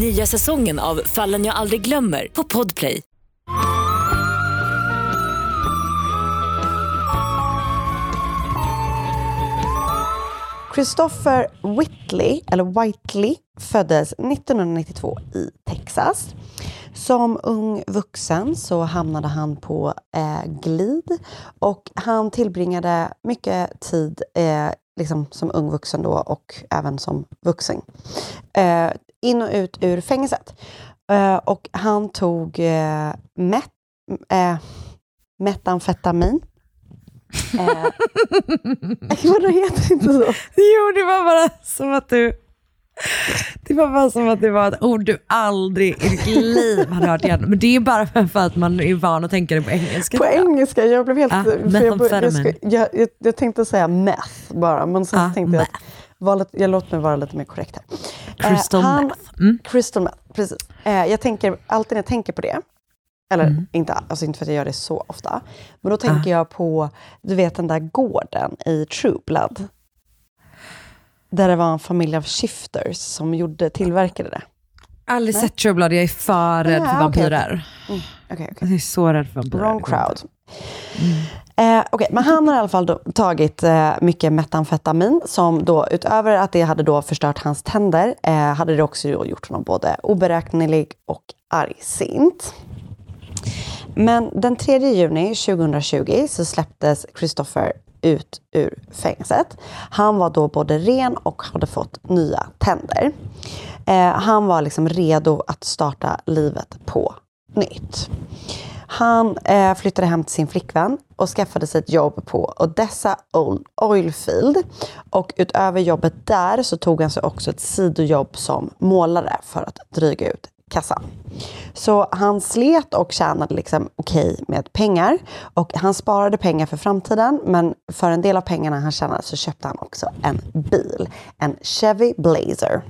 Nya säsongen av Fallen jag aldrig glömmer på Podplay. Christopher Whitley, eller Whiteley, föddes 1992 i Texas. Som ung vuxen så hamnade han på eh, glid och han tillbringade mycket tid eh, liksom som ung vuxen då och även som vuxen. Eh, in och ut ur fängelset. Eh, och han tog eh, met, eh, metamfetamin. Eh, Vadå heter det inte så? Jo, det var bara som att du... Det var bara som att det var ett ord du aldrig i ditt liv hade hört igen. Men det är bara för att man är van att tänka det på engelska. På engelska, jag blev helt... Ah, jag, jag, jag, jag, jag tänkte säga meth bara, men sen Ah, tänkte jag att var lite, jag låter mig vara lite mer korrekt här. Crystal Eh, han, meth. Mm. Crystal meth, precis. Eh, jag tänker, alltid när jag tänker på det, eller Mm. inte, alltså inte för att jag gör det så ofta, men då tänker Ah. jag på, du vet den där gården i True Blood. Där det var en familj av shifters som gjorde, tillverkade det. Aldrig Nej. sett True Blood, jag är för rädd Ja, för vampyrer. Mm, okej, okej. Jag är så rädd för vampyrer. Wrong crowd. Eh, okay, men han har i alla fall då tagit eh, mycket metamfetamin som då utöver att det hade då förstört hans tänder eh, hade det också gjort honom både oberäknelig och argsint. Men den 3 juni 2020 så släpptes Christopher ut ur fängelset. Han var då både ren och hade fått nya tänder. Eh, han var liksom redo att starta livet på nytt. Han eh, flyttade hem till sin flickvän och skaffade sig ett jobb på Odessa Oilfield. Och utöver jobbet där så tog han sig också ett sidojobb som målare för att dryga ut kassan. Så han slet och tjänade liksom okej med pengar. Och han sparade pengar för framtiden, men för en del av pengarna han tjänade så köpte han också en bil. En Chevy Blazer.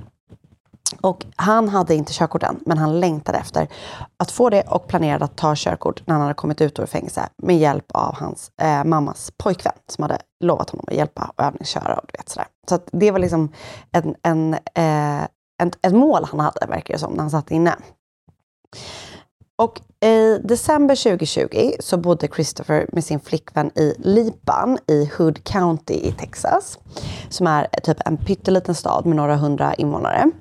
Och han hade inte körkort än, men han längtade efter att få det och planerade att ta körkort när han hade kommit ut ur fängelse med hjälp av hans eh, mammas pojkvän som hade lovat honom att hjälpa och övningsköra och du vet sådär. Så att det var liksom en, en, eh, en, ett mål han hade, verkar det som, när han satt inne. Och i december 2020 så bodde Christopher med sin flickvän i Lipan i Hood County i Texas. Som är typ en pytteliten stad med några hundra invånare.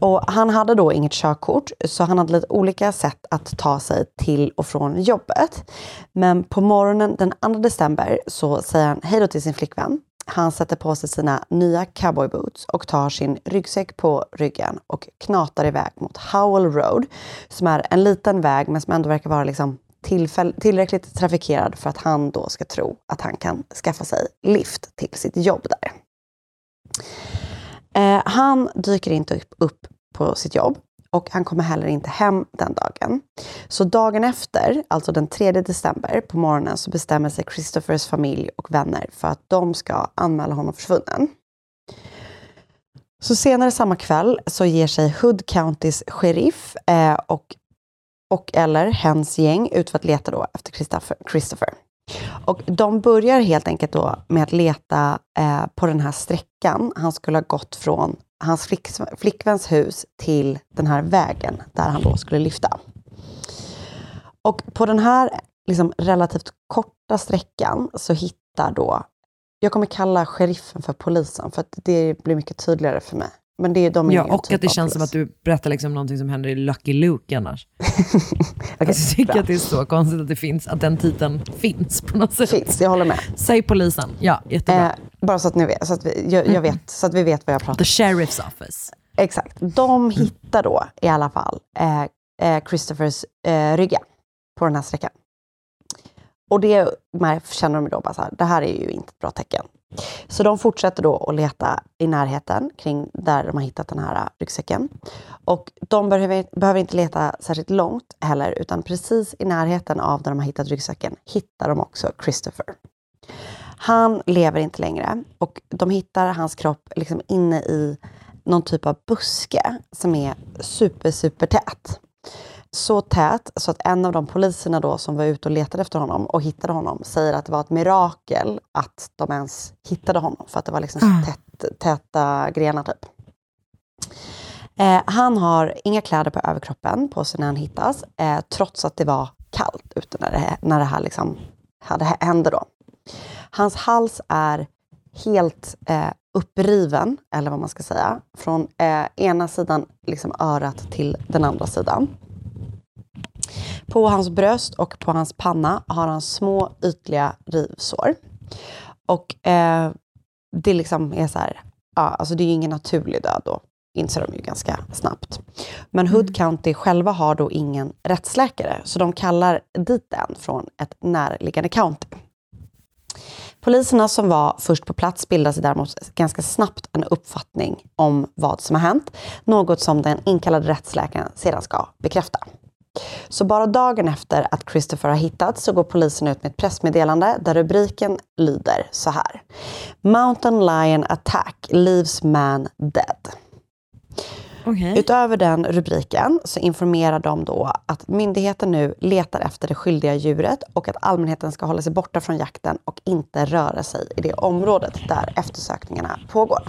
Och han hade då inget körkort, så han hade lite olika sätt att ta sig till och från jobbet. Men på morgonen den 2 december så säger han hej då till sin flickvän. Han sätter på sig sina nya cowboyboots och tar sin ryggsäck på ryggen och knatar iväg mot Howell Road, som är en liten väg men som ändå verkar vara liksom tillfäll- tillräckligt trafikerad för att han då ska tro att han kan skaffa sig lift till sitt jobb där. Eh, han dyker inte upp, upp på sitt jobb och han kommer heller inte hem den dagen. Så dagen efter, alltså den 3 december på morgonen, så bestämmer sig Christophers familj och vänner för att de ska anmäla honom försvunnen. Så senare samma kväll så ger sig Hood Countys sheriff eh, och, och eller hens gäng ut för att leta då efter Christopher. Christopher. Och de börjar helt enkelt då med att leta eh, på den här sträckan. Han skulle ha gått från hans flick, flickväns hus till den här vägen där han då skulle lyfta. Och på den här liksom, relativt korta sträckan så hittar då, jag kommer kalla sheriffen för polisen för att det blir mycket tydligare för mig. Men det de är Ja, och typ att det känns som att du berättar liksom någonting som händer i Lucky Luke annars. jag tycker bra. att det är så konstigt att, det finns, att den titeln finns på något sätt. Finns, jag håller med. Säg polisen. Ja, jättebra. Eh, bara så att ni vet, så att vi, jag, jag vet, så att vi vet vad jag pratar The Sheriff's Office. Exakt. De hittar då i alla fall eh, eh, Christophers eh, rygga på den här sträckan. Och det känner de då bara så här, det här är ju inte ett bra tecken. Så de fortsätter då att leta i närheten kring där de har hittat den här äh, ryggsäcken. Och de behöver, behöver inte leta särskilt långt heller, utan precis i närheten av där de har hittat ryggsäcken hittar de också Christopher. Han lever inte längre och de hittar hans kropp liksom inne i någon typ av buske som är super, super tät. Så tät så att en av de poliserna då som var ute och letade efter honom och hittade honom säger att det var ett mirakel att de ens hittade honom för att det var liksom så tätt, täta grenar typ. Eh, han har inga kläder på överkroppen på sig när han hittas, eh, trots att det var kallt ute när det, när det här liksom hade, hände då. Hans hals är helt eh, uppriven, eller vad man ska säga, från eh, ena sidan liksom örat till den andra sidan. På hans bröst och på hans panna har han små ytliga rivsår. Och eh, det liksom är så här, ja, alltså det är ju ingen naturlig död då, inser de ju ganska snabbt. Men Hood County själva har då ingen rättsläkare, så de kallar dit en från ett närliggande county. Poliserna som var först på plats bildade sig däremot ganska snabbt en uppfattning om vad som har hänt. Något som den inkallade rättsläkaren sedan ska bekräfta. Så bara dagen efter att Christopher har hittats så går polisen ut med ett pressmeddelande där rubriken lyder så här. Mountain Lion Attack leaves man dead. Utöver den rubriken så informerar de då att myndigheten nu letar efter det skyldiga djuret och att allmänheten ska hålla sig borta från jakten och inte röra sig i det området där eftersökningarna pågår.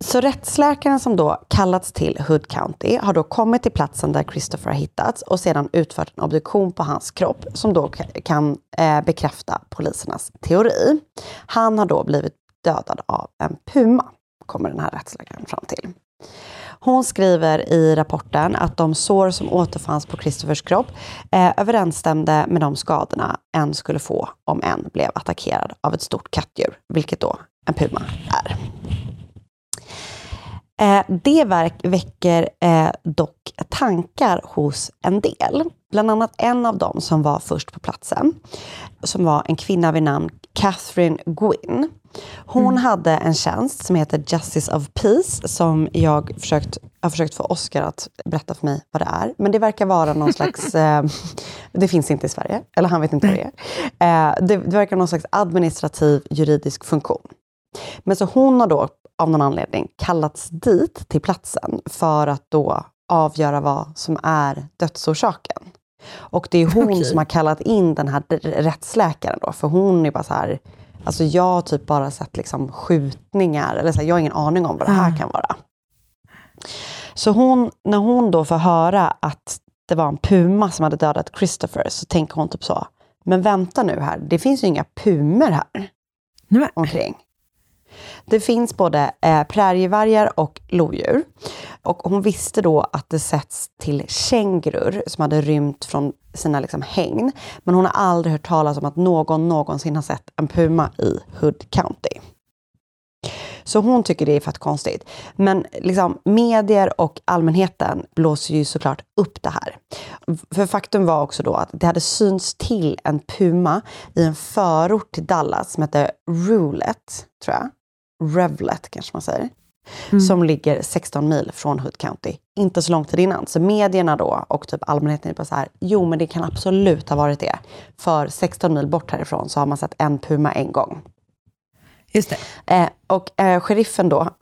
Så rättsläkaren som då kallats till Hood County har då kommit till platsen där Christopher har hittats och sedan utfört en obduktion på hans kropp som då kan eh, bekräfta polisernas teori. Han har då blivit dödad av en puma, kommer den här rättsläkaren fram till. Hon skriver i rapporten att de sår som återfanns på Christophers kropp eh, överensstämde med de skadorna en skulle få om en blev attackerad av ett stort kattdjur, vilket då en puma är. Eh, det verk väcker eh, dock tankar hos en del. Bland annat en av dem som var först på platsen, som var en kvinna vid namn Catherine Gwynn. Hon hade en tjänst som heter Justice of Peace, som jag försökt, har försökt få Oscar att berätta för mig vad det är. Men det verkar vara någon slags... Eh, det finns inte i Sverige, eller han vet inte vad det är. Eh, det, det verkar vara någon slags administrativ juridisk funktion. Men så hon har då av någon anledning kallats dit till platsen för att då avgöra vad som är dödsorsaken. Och det är hon Okej. som har kallat in den här rättsläkaren då, för hon är bara så här, alltså jag har typ bara sett liksom skjutningar, eller så här, jag har ingen aning om vad det här Ah. kan vara. Så hon, när hon då får höra att det var en puma som hade dödat Christopher, så tänker hon typ så, men vänta nu här, det finns ju inga pumer här Nej, omkring. Det finns både eh, prärievargar och lodjur. Och hon visste då att det sätts till kängurur som hade rymt från sina liksom, hägn. Men hon har aldrig hört talas om att någon någonsin har sett en puma i Hood County. Så hon tycker det är fett konstigt. Men liksom, medier och allmänheten blåser ju såklart upp det här. För faktum var också då att det hade synts till en puma i en förort till Dallas som hette Roulette, tror jag. Revlet kanske man säger. Som ligger 16 mil från Hood County. Inte så lång tid innan. Så medierna då och typ allmänheten är bara så här, jo men det kan absolut ha varit det. För 16 mil bort härifrån så har man sett en puma en gång. Just det. Eh, och eh, sheriffen då,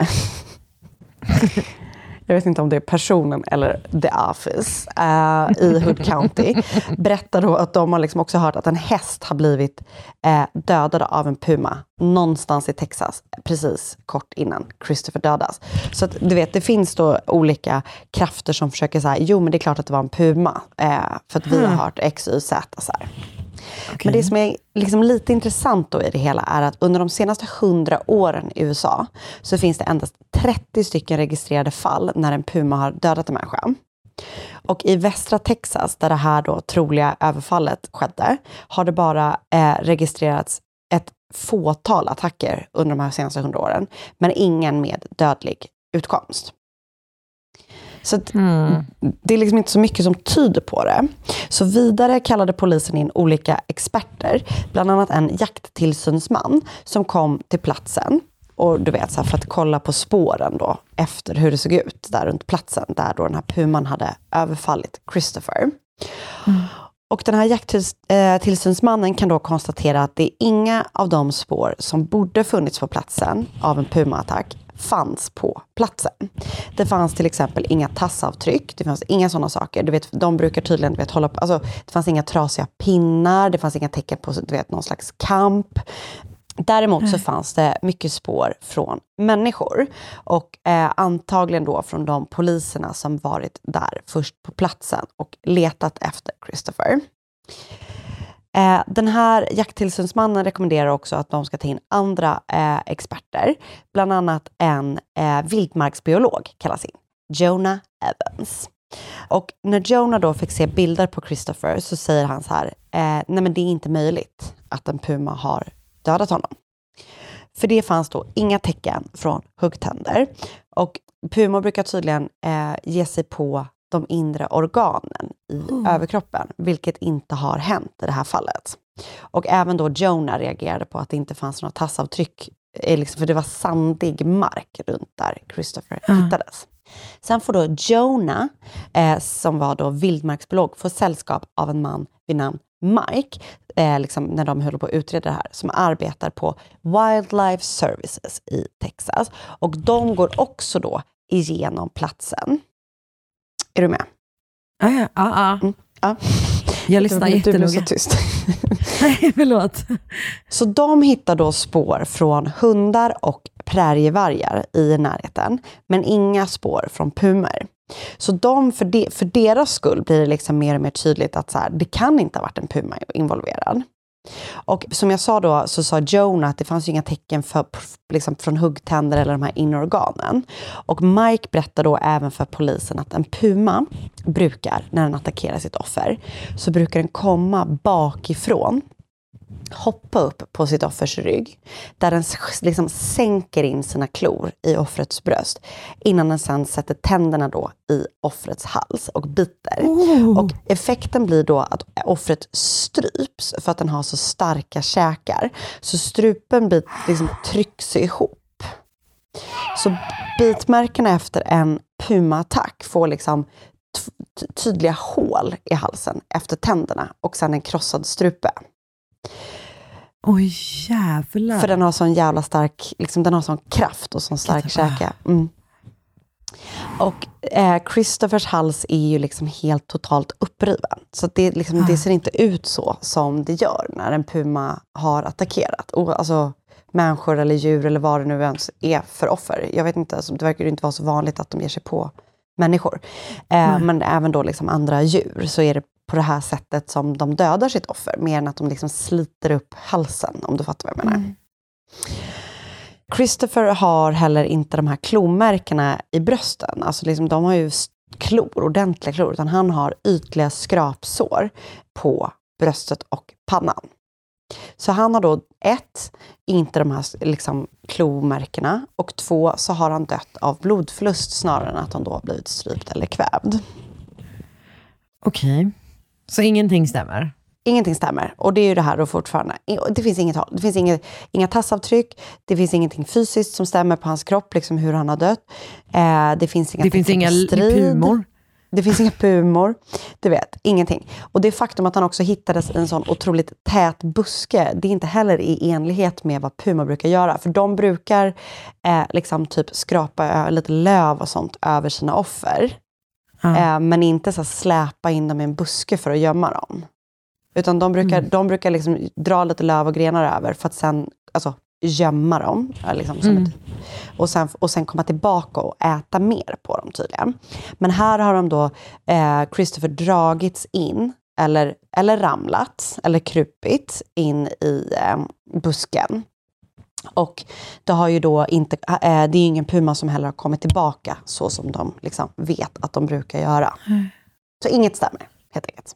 jag vet inte om det är personen eller the office eh, i Hood County, berättar då att de har liksom också hört att en häst har blivit eh, dödad av en puma någonstans i Texas, precis kort innan Christopher dödas. Så att, du vet, det finns då olika krafter som försöker säga, jo men det är klart att det var en puma, eh, för att vi har hört X, Y, Z. Så här. Men det som är liksom lite intressant då i det hela är att under de senaste hundra åren i USA så finns det endast 30 stycken registrerade fall när en puma har dödat en människa. Och i västra Texas, där det här då troliga överfallet skedde, har det bara eh, registrerats ett fåtal attacker under de här senaste hundra åren, men ingen med dödlig utkomst. Så att det är liksom inte så mycket som tyder på det. Så vidare kallade polisen in olika experter, bland annat en jakttillsynsman som kom till platsen och du vet, så här, för att kolla på spåren då, efter hur det såg ut där runt platsen, där då den här puman hade överfallit Christopher. Och den här jakttillsynsmannen eh, kan då konstatera att det är inga av de spår som borde funnits på platsen av en pumaattack fanns på platsen. Det fanns till exempel inga tassavtryck, det fanns inga sådana saker. Du vet, de brukar tydligen du vet, hålla på, alltså, det fanns inga trasiga pinnar, det fanns inga tecken på du vet, någon slags kamp. Däremot så fanns det mycket spår från människor och eh, antagligen då från de poliserna som varit där först på platsen och letat efter Christopher. Eh, den här jakttillsynsmannen rekommenderar också att de ska ta in andra eh, experter, bland annat en eh, vildmarksbiolog kallas in, Jonah Evans. Och när Jonah då fick se bilder på Christopher så säger han så här, eh, nej men det är inte möjligt att en puma har dödat honom. För det fanns då inga tecken från huggtänder. Och pumor brukar tydligen eh, ge sig på de inre organen i överkroppen, vilket inte har hänt i det här fallet. Och även då Jonah reagerade på att det inte fanns några tassavtryck, eh, liksom, för det var sandig mark runt där Christopher hittades. Sen får då Jonah, eh, som var då vildmarksbiolog, få sällskap av en man vid namn Mike, eh, liksom när de höll på att utreda det här, som arbetar på Wildlife Services i Texas. Och de går också då igenom platsen. Är du med? Ja, ja, ja, ja. Ja. Jag lyssnar du, du blev jättenoga. så tyst. Nej, förlåt. Så de hittar då spår från hundar och prärievargar i närheten, men inga spår från pumer. Så de, för, de, för deras skull blir det liksom mer och mer tydligt att så här, det kan inte ha varit en puma involverad. Och som jag sa då, så sa Jonah att det fanns ju inga tecken för, liksom, från huggtänder eller de här inorganen. Och Mike berättar då även för polisen att en puma brukar, när den attackerar sitt offer, så brukar den komma bakifrån hoppa upp på sitt offers rygg. Där den liksom sänker in sina klor i offrets bröst. Innan den sen sätter tänderna då i offrets hals och biter. Och effekten blir då att offret stryps för att den har så starka käkar. Så strupen bit, liksom trycks ihop. Så bitmärkena efter en puma-attack får liksom tydliga hål i halsen efter tänderna och sen en krossad strupe. Oj jävlar. För den har sån jävla stark, liksom, den har sån kraft och sån stark käke. Mm. Och eh, Christophers hals är ju liksom helt totalt uppriven. Så det, liksom, det ser inte ut så som det gör när en puma har attackerat. Och, alltså, människor eller djur eller vad det nu ens är för offer. Jag vet inte, alltså, det verkar ju inte vara så vanligt att de ger sig på människor. Eh, men även då liksom andra djur så är det på det här sättet som de dödar sitt offer. Mer än att de liksom sliter upp halsen, om du fattar vad jag menar. Christopher har heller inte de här klomärkena i brösten. Alltså liksom, de har ju klor, ordentliga klor, utan han har ytliga skrapsår på bröstet och pannan. Så han har då ett, inte de här liksom, klomärkena och två, så har han dött av blodförlust snarare än att han då har blivit strypt eller kvävd. Okej. Så ingenting stämmer? Ingenting stämmer. Och det är ju det här då fortfarande. Det finns inget håll. Det finns inget, inga tassavtryck. Det finns ingenting fysiskt som stämmer på hans kropp, liksom hur han har dött. Eh, det finns inga Det finns inga pumor? Det finns inga pumor. Du vet, ingenting. Och det faktum att han också hittades i en sån otroligt tät buske, det är inte heller i enlighet med vad puma brukar göra. För de brukar eh, liksom typ skrapa lite löv och sånt över sina offer. Eh, men inte så släpa in dem i en buske för att gömma dem. Utan de brukar, de brukar liksom dra lite löv och grenar över för att sen alltså, gömma dem. Liksom, som Mm. ett, och, sen, och sen komma tillbaka och äta mer på dem tydligen. Men här har de då, eh, Christopher dragits in, eller, eller ramlat, eller krupit in i eh, busken. Och det har ju då inte, eh, det är ingen puma som heller har kommit tillbaka så som de liksom vet att de brukar göra. Så inget stämmer, helt enkelt.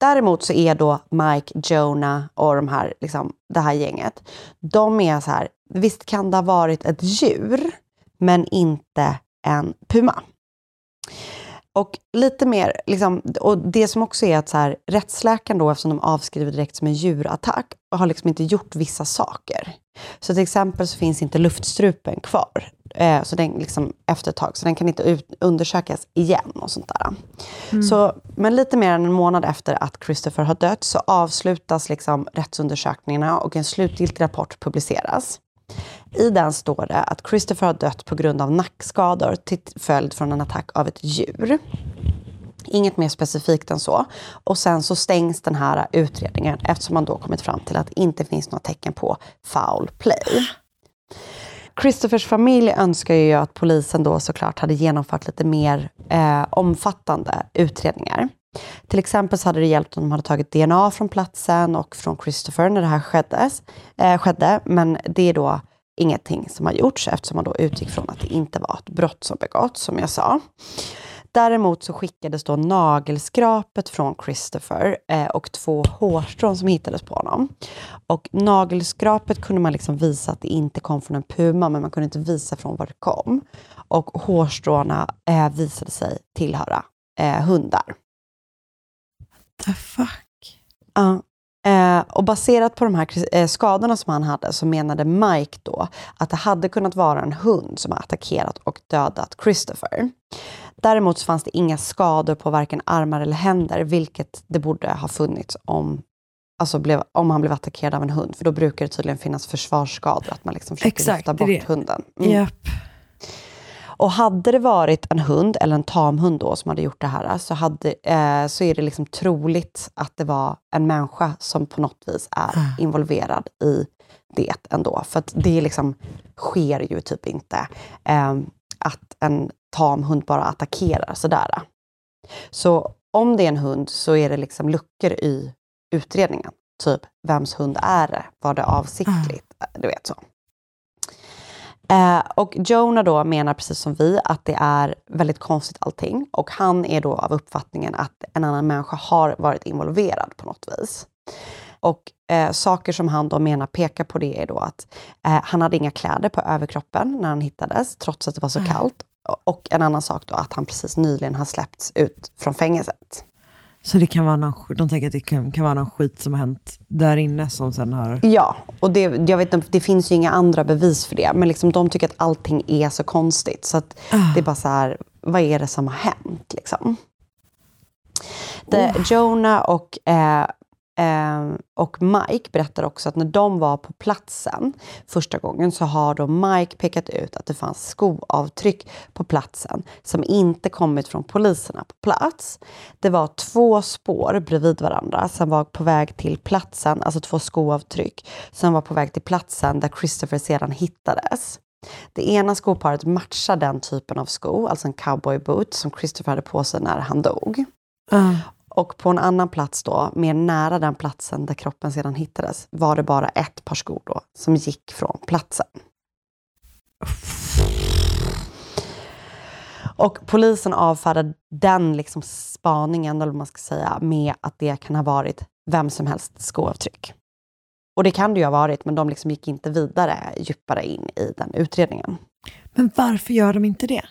Däremot så är då Mike, Jonah och de här, liksom, det här gänget, de är så här, visst kan det ha varit ett djur, men inte en puma. Och lite mer, liksom, och det som också är att så här, rättsläkaren då, eftersom de avskriver direkt som en djurattack, har liksom inte gjort vissa saker. Så till exempel så finns inte luftstrupen kvar. Eh, så den liksom efter ett tag, så den kan inte ut, undersökas igen och sånt där. Så, men lite mer än en månad efter att Christopher har dött så avslutas liksom rättsundersökningarna och en slutgiltig rapport publiceras. I den står det att Christopher har dött på grund av nackskador till följd från en attack av ett djur. Inget mer specifikt än så. Och sen så stängs den här utredningen eftersom man då kommit fram till att det inte finns några tecken på foul play. Christophers familj önskar ju att polisen då såklart hade genomfört lite mer eh, omfattande utredningar. Till exempel så hade det hjälpt om de hade tagit DNA från platsen och från Christopher när det här skeddes, eh, skedde. Men det är då ingenting som har gjorts eftersom man då utgick från att det inte var ett brott som begåtts, som jag sa. Däremot så skickades då nagelskrapet från Christopher eh, och två hårstrån som hittades på honom. Och nagelskrapet kunde man liksom visa att det inte kom från en puma, men man kunde inte visa från var det kom. Och hårstråna eh, visade sig tillhöra eh, hundar. The fuck? Ja. Eh, och baserat på de här eh, skadorna som han hade så menade Mike då att det hade kunnat vara en hund som har attackerat och dödat Christopher. Däremot så fanns det inga skador på varken armar eller händer, vilket det borde ha funnits om, alltså blev, om han blev attackerad av en hund. För då brukar det tydligen finnas försvarsskador, att man liksom försöker Exakt, lyfta bort det. hunden. Japp. Och hade det varit en hund, eller en tamhund då, som hade gjort det här, så, hade, eh, så är det liksom troligt att det var en människa som på något vis är involverad i det ändå. För att det liksom sker ju typ inte eh, att en tamhund bara attackerar sådär. Så om det är en hund så är det liksom luckor i utredningen. Typ, vems hund är det? Var det avsiktligt? Du vet så. Eh, och Jonah då menar precis som vi att det är väldigt konstigt allting. Och han är då av uppfattningen att en annan människa har varit involverad på något vis. Och eh, saker som han då menar pekar på det är då att eh, han hade inga kläder på överkroppen när han hittades, trots att det var så kallt. Och en annan sak då att han precis nyligen har släppts ut från fängelset. Så det kan vara någon, de tänker att det kan, kan vara någon skit som har hänt där inne som sen har... Ja, och det, jag vet, det finns ju inga andra bevis för det. Men liksom, de tycker att allting är så konstigt. Så att det är bara så här, vad är det som har hänt? Liksom? Det, Jonah och, eh, Ehm, och Mike berättar också att när de var på platsen första gången så har då Mike pekat ut att det fanns skoavtryck på platsen som inte kommit från poliserna på plats. Det var två spår bredvid varandra som var på väg till platsen, alltså två skoavtryck som var på väg till platsen där Christopher sedan hittades. Det ena skoparet matchar den typen av sko, alltså en cowboyboot som Christopher hade på sig när han dog. Och på en annan plats då, mer nära den platsen där kroppen sedan hittades, var det bara ett par skor då som gick från platsen. Och polisen avfärdade den liksom spaningen, eller man ska säga, med att det kan ha varit vem som helst skoavtryck. Och det kan det ju ha varit, men de liksom gick inte vidare djupare in i den utredningen. Men varför gör de inte det?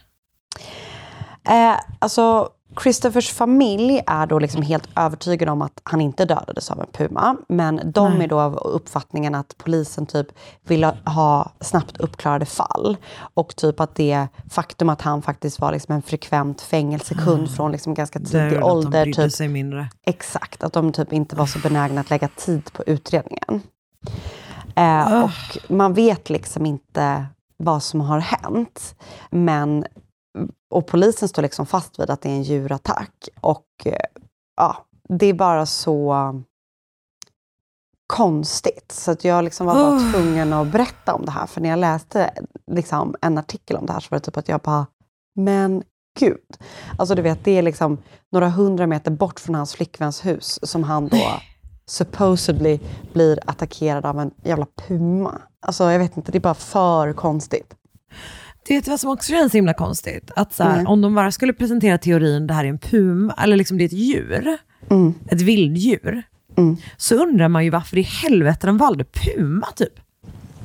Eh, alltså, Christophers familj är då liksom helt övertygade om att han inte dödades av en puma. Men de Nej. är då av uppfattningen att polisen typ vill ha snabbt uppklarade fall. Och typ att det faktum att han faktiskt var liksom en frekvent fängelsekund från liksom ganska tidig väl att de ålder. Typ, sig mindre. Exakt, att de typ inte var så benägna att lägga tid på utredningen. Eh, och man vet liksom inte vad som har hänt. Men, och polisen står liksom fast vid att det är en djurattack. Och eh, ja, det är bara så konstigt. Så att jag liksom var bara Oh. tvungen att berätta om det här. För när jag läste liksom en artikel om det här så var det typ att jag bara, men gud. Alltså du vet, det är liksom några hundra meter bort från hans flickväns hus som han då supposedly blir attackerad av en jävla puma. Alltså jag vet inte, det är bara för konstigt. Du vet vad som också känns himla konstigt? Att så här, Nej. om de bara skulle presentera teorin det här är en puma, eller liksom det är ett djur, Mm. ett vilddjur, så undrar man ju varför i helvete de valde puma typ.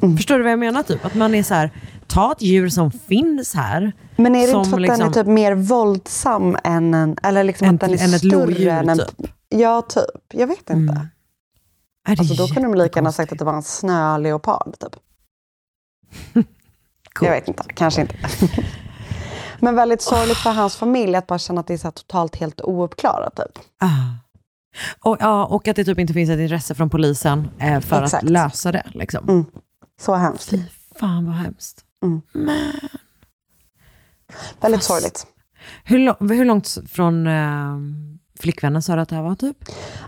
Mm. Förstår du vad jag menar? Typ? Att man är så här, ta ett djur som finns här. Men är det som inte för att liksom- den är typ mer våldsam än en, eller liksom Än- att den är än ett lodjur, än en... typ. Ja, typ. Jag vet inte. Mm. Det Alltså då kunde de lika gärna sagt att det var en snöleopard, typ. Jag vet inte, kanske inte. Men väldigt sorgligt för hans familj att bara känna att det är så totalt helt ouppklarat, typ. Ah. Och, ja, och att det typ inte finns ett intresse från polisen eh, för Exakt. att lösa det. Liksom. Mm. Så hemskt. Fy fan vad hemskt. Mm. Men, Väldigt Fast- sorgligt. hur, hur långt från eh, flickvännen sa du att det här var typ?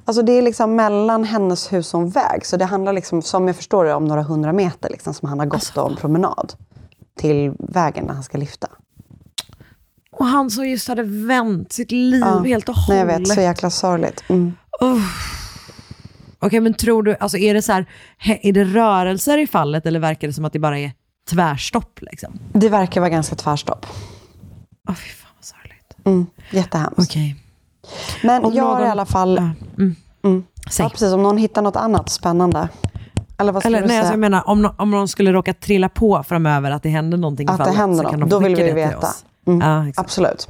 Alltså det är liksom mellan hennes hus och en väg. Så det handlar liksom, som jag förstår det, om några hundra meter liksom, som han har gått Alltså. en promenad till vägen när han ska lyfta. Och han som just hade vänt sitt liv Ja. helt och Nej, hållet. jag vet, så jäkla sorgligt. Mm. Okej, men tror du, alltså är det så här, är det rörelser i fallet eller verkar det som att det bara är tvärstopp liksom? Det verkar vara ganska tvärstopp. Åh fy fan vad sorgligt. Mm. Jättehemskt. Okej. Men Om jag har i någon- alla fall... Ja, mm. Mm. Ja, precis. Om någon hittar något annat spännande. Eller vad Eller nej, säga? alltså jag menar, om, om någon skulle råka trilla på framöver att det händer någonting i Att det fallet händer så kan de då vill vi det veta. Mm. Ja. Absolut.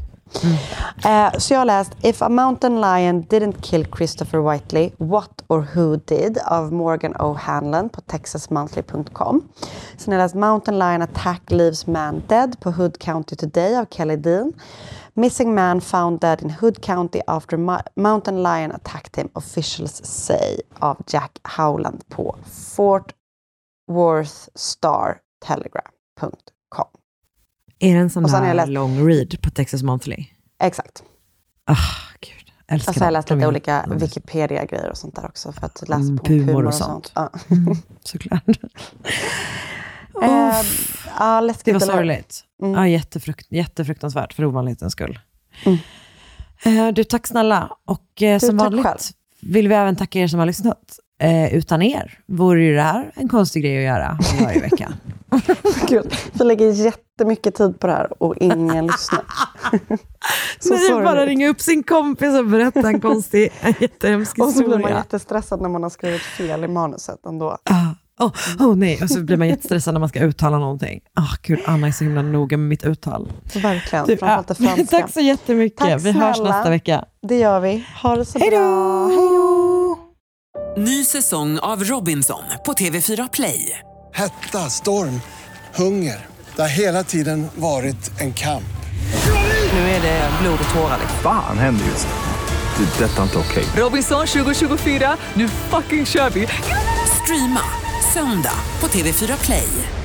Eh, så jag har läst If a mountain lion didn't kill Christopher Whiteley, what or who did av Morgan O'Hanlon på texasmonthly.com. Sen har jag läst Mountain lion attack leaves man dead på Hood County Today av Kelly Dean. Missing man found dead in Hood County after mo- mountain lion attacked him, officials say av Jack Howland på Fort Worth Star Telegram.com. Är det en sån Och här läst- long read på Texas Monthly? Exakt. Ah, gud. Älskar Och så har jag läst lite olika Wikipedia-grejer och sånt där också för att läsa Mm, på pumor pumor och och sånt. sånt. Ja. Mm, såklart. Eh, ja, Det läskigt var eller hur? sorgligt. Mm. Ja, jättefrukt, jättefruktansvärt för ovanlighetens skull. Mm. Eh, du, tack snälla. Och eh, som vanligt själv. vill vi även tacka er som har lyssnat. Eh, utan er vore ju det här en konstig grej att göra varje vecka. Gud, vi lägger jättemycket tid på det här och ingen lyssnar. Så Nej, bara ringa upp sin kompis och berätta en konstig, en jättehemsk Och så blir man historia. jättestressad när man har skrivit fel i manuset ändå. Åh oh, nej, och så blir man jättestressad när man ska uttala någonting. Åh gud, Anna är så himla noga med mitt uttal. Verkligen, Du, framförallt det ja, franska. Tack så jättemycket. Tack Vi hörs nästa vecka. Det gör vi. Ha det så Hej då! bra. Hej då! Ny säsong av Robinson på TV4 Play. Hetta, storm, hunger. Det har hela tiden varit en kamp. Nu är det blod och tårar. Fan händer just nu. Det. är Detta är inte okej. Robinson 2024, nu fucking kör vi! Streama söndag på TV4 Play.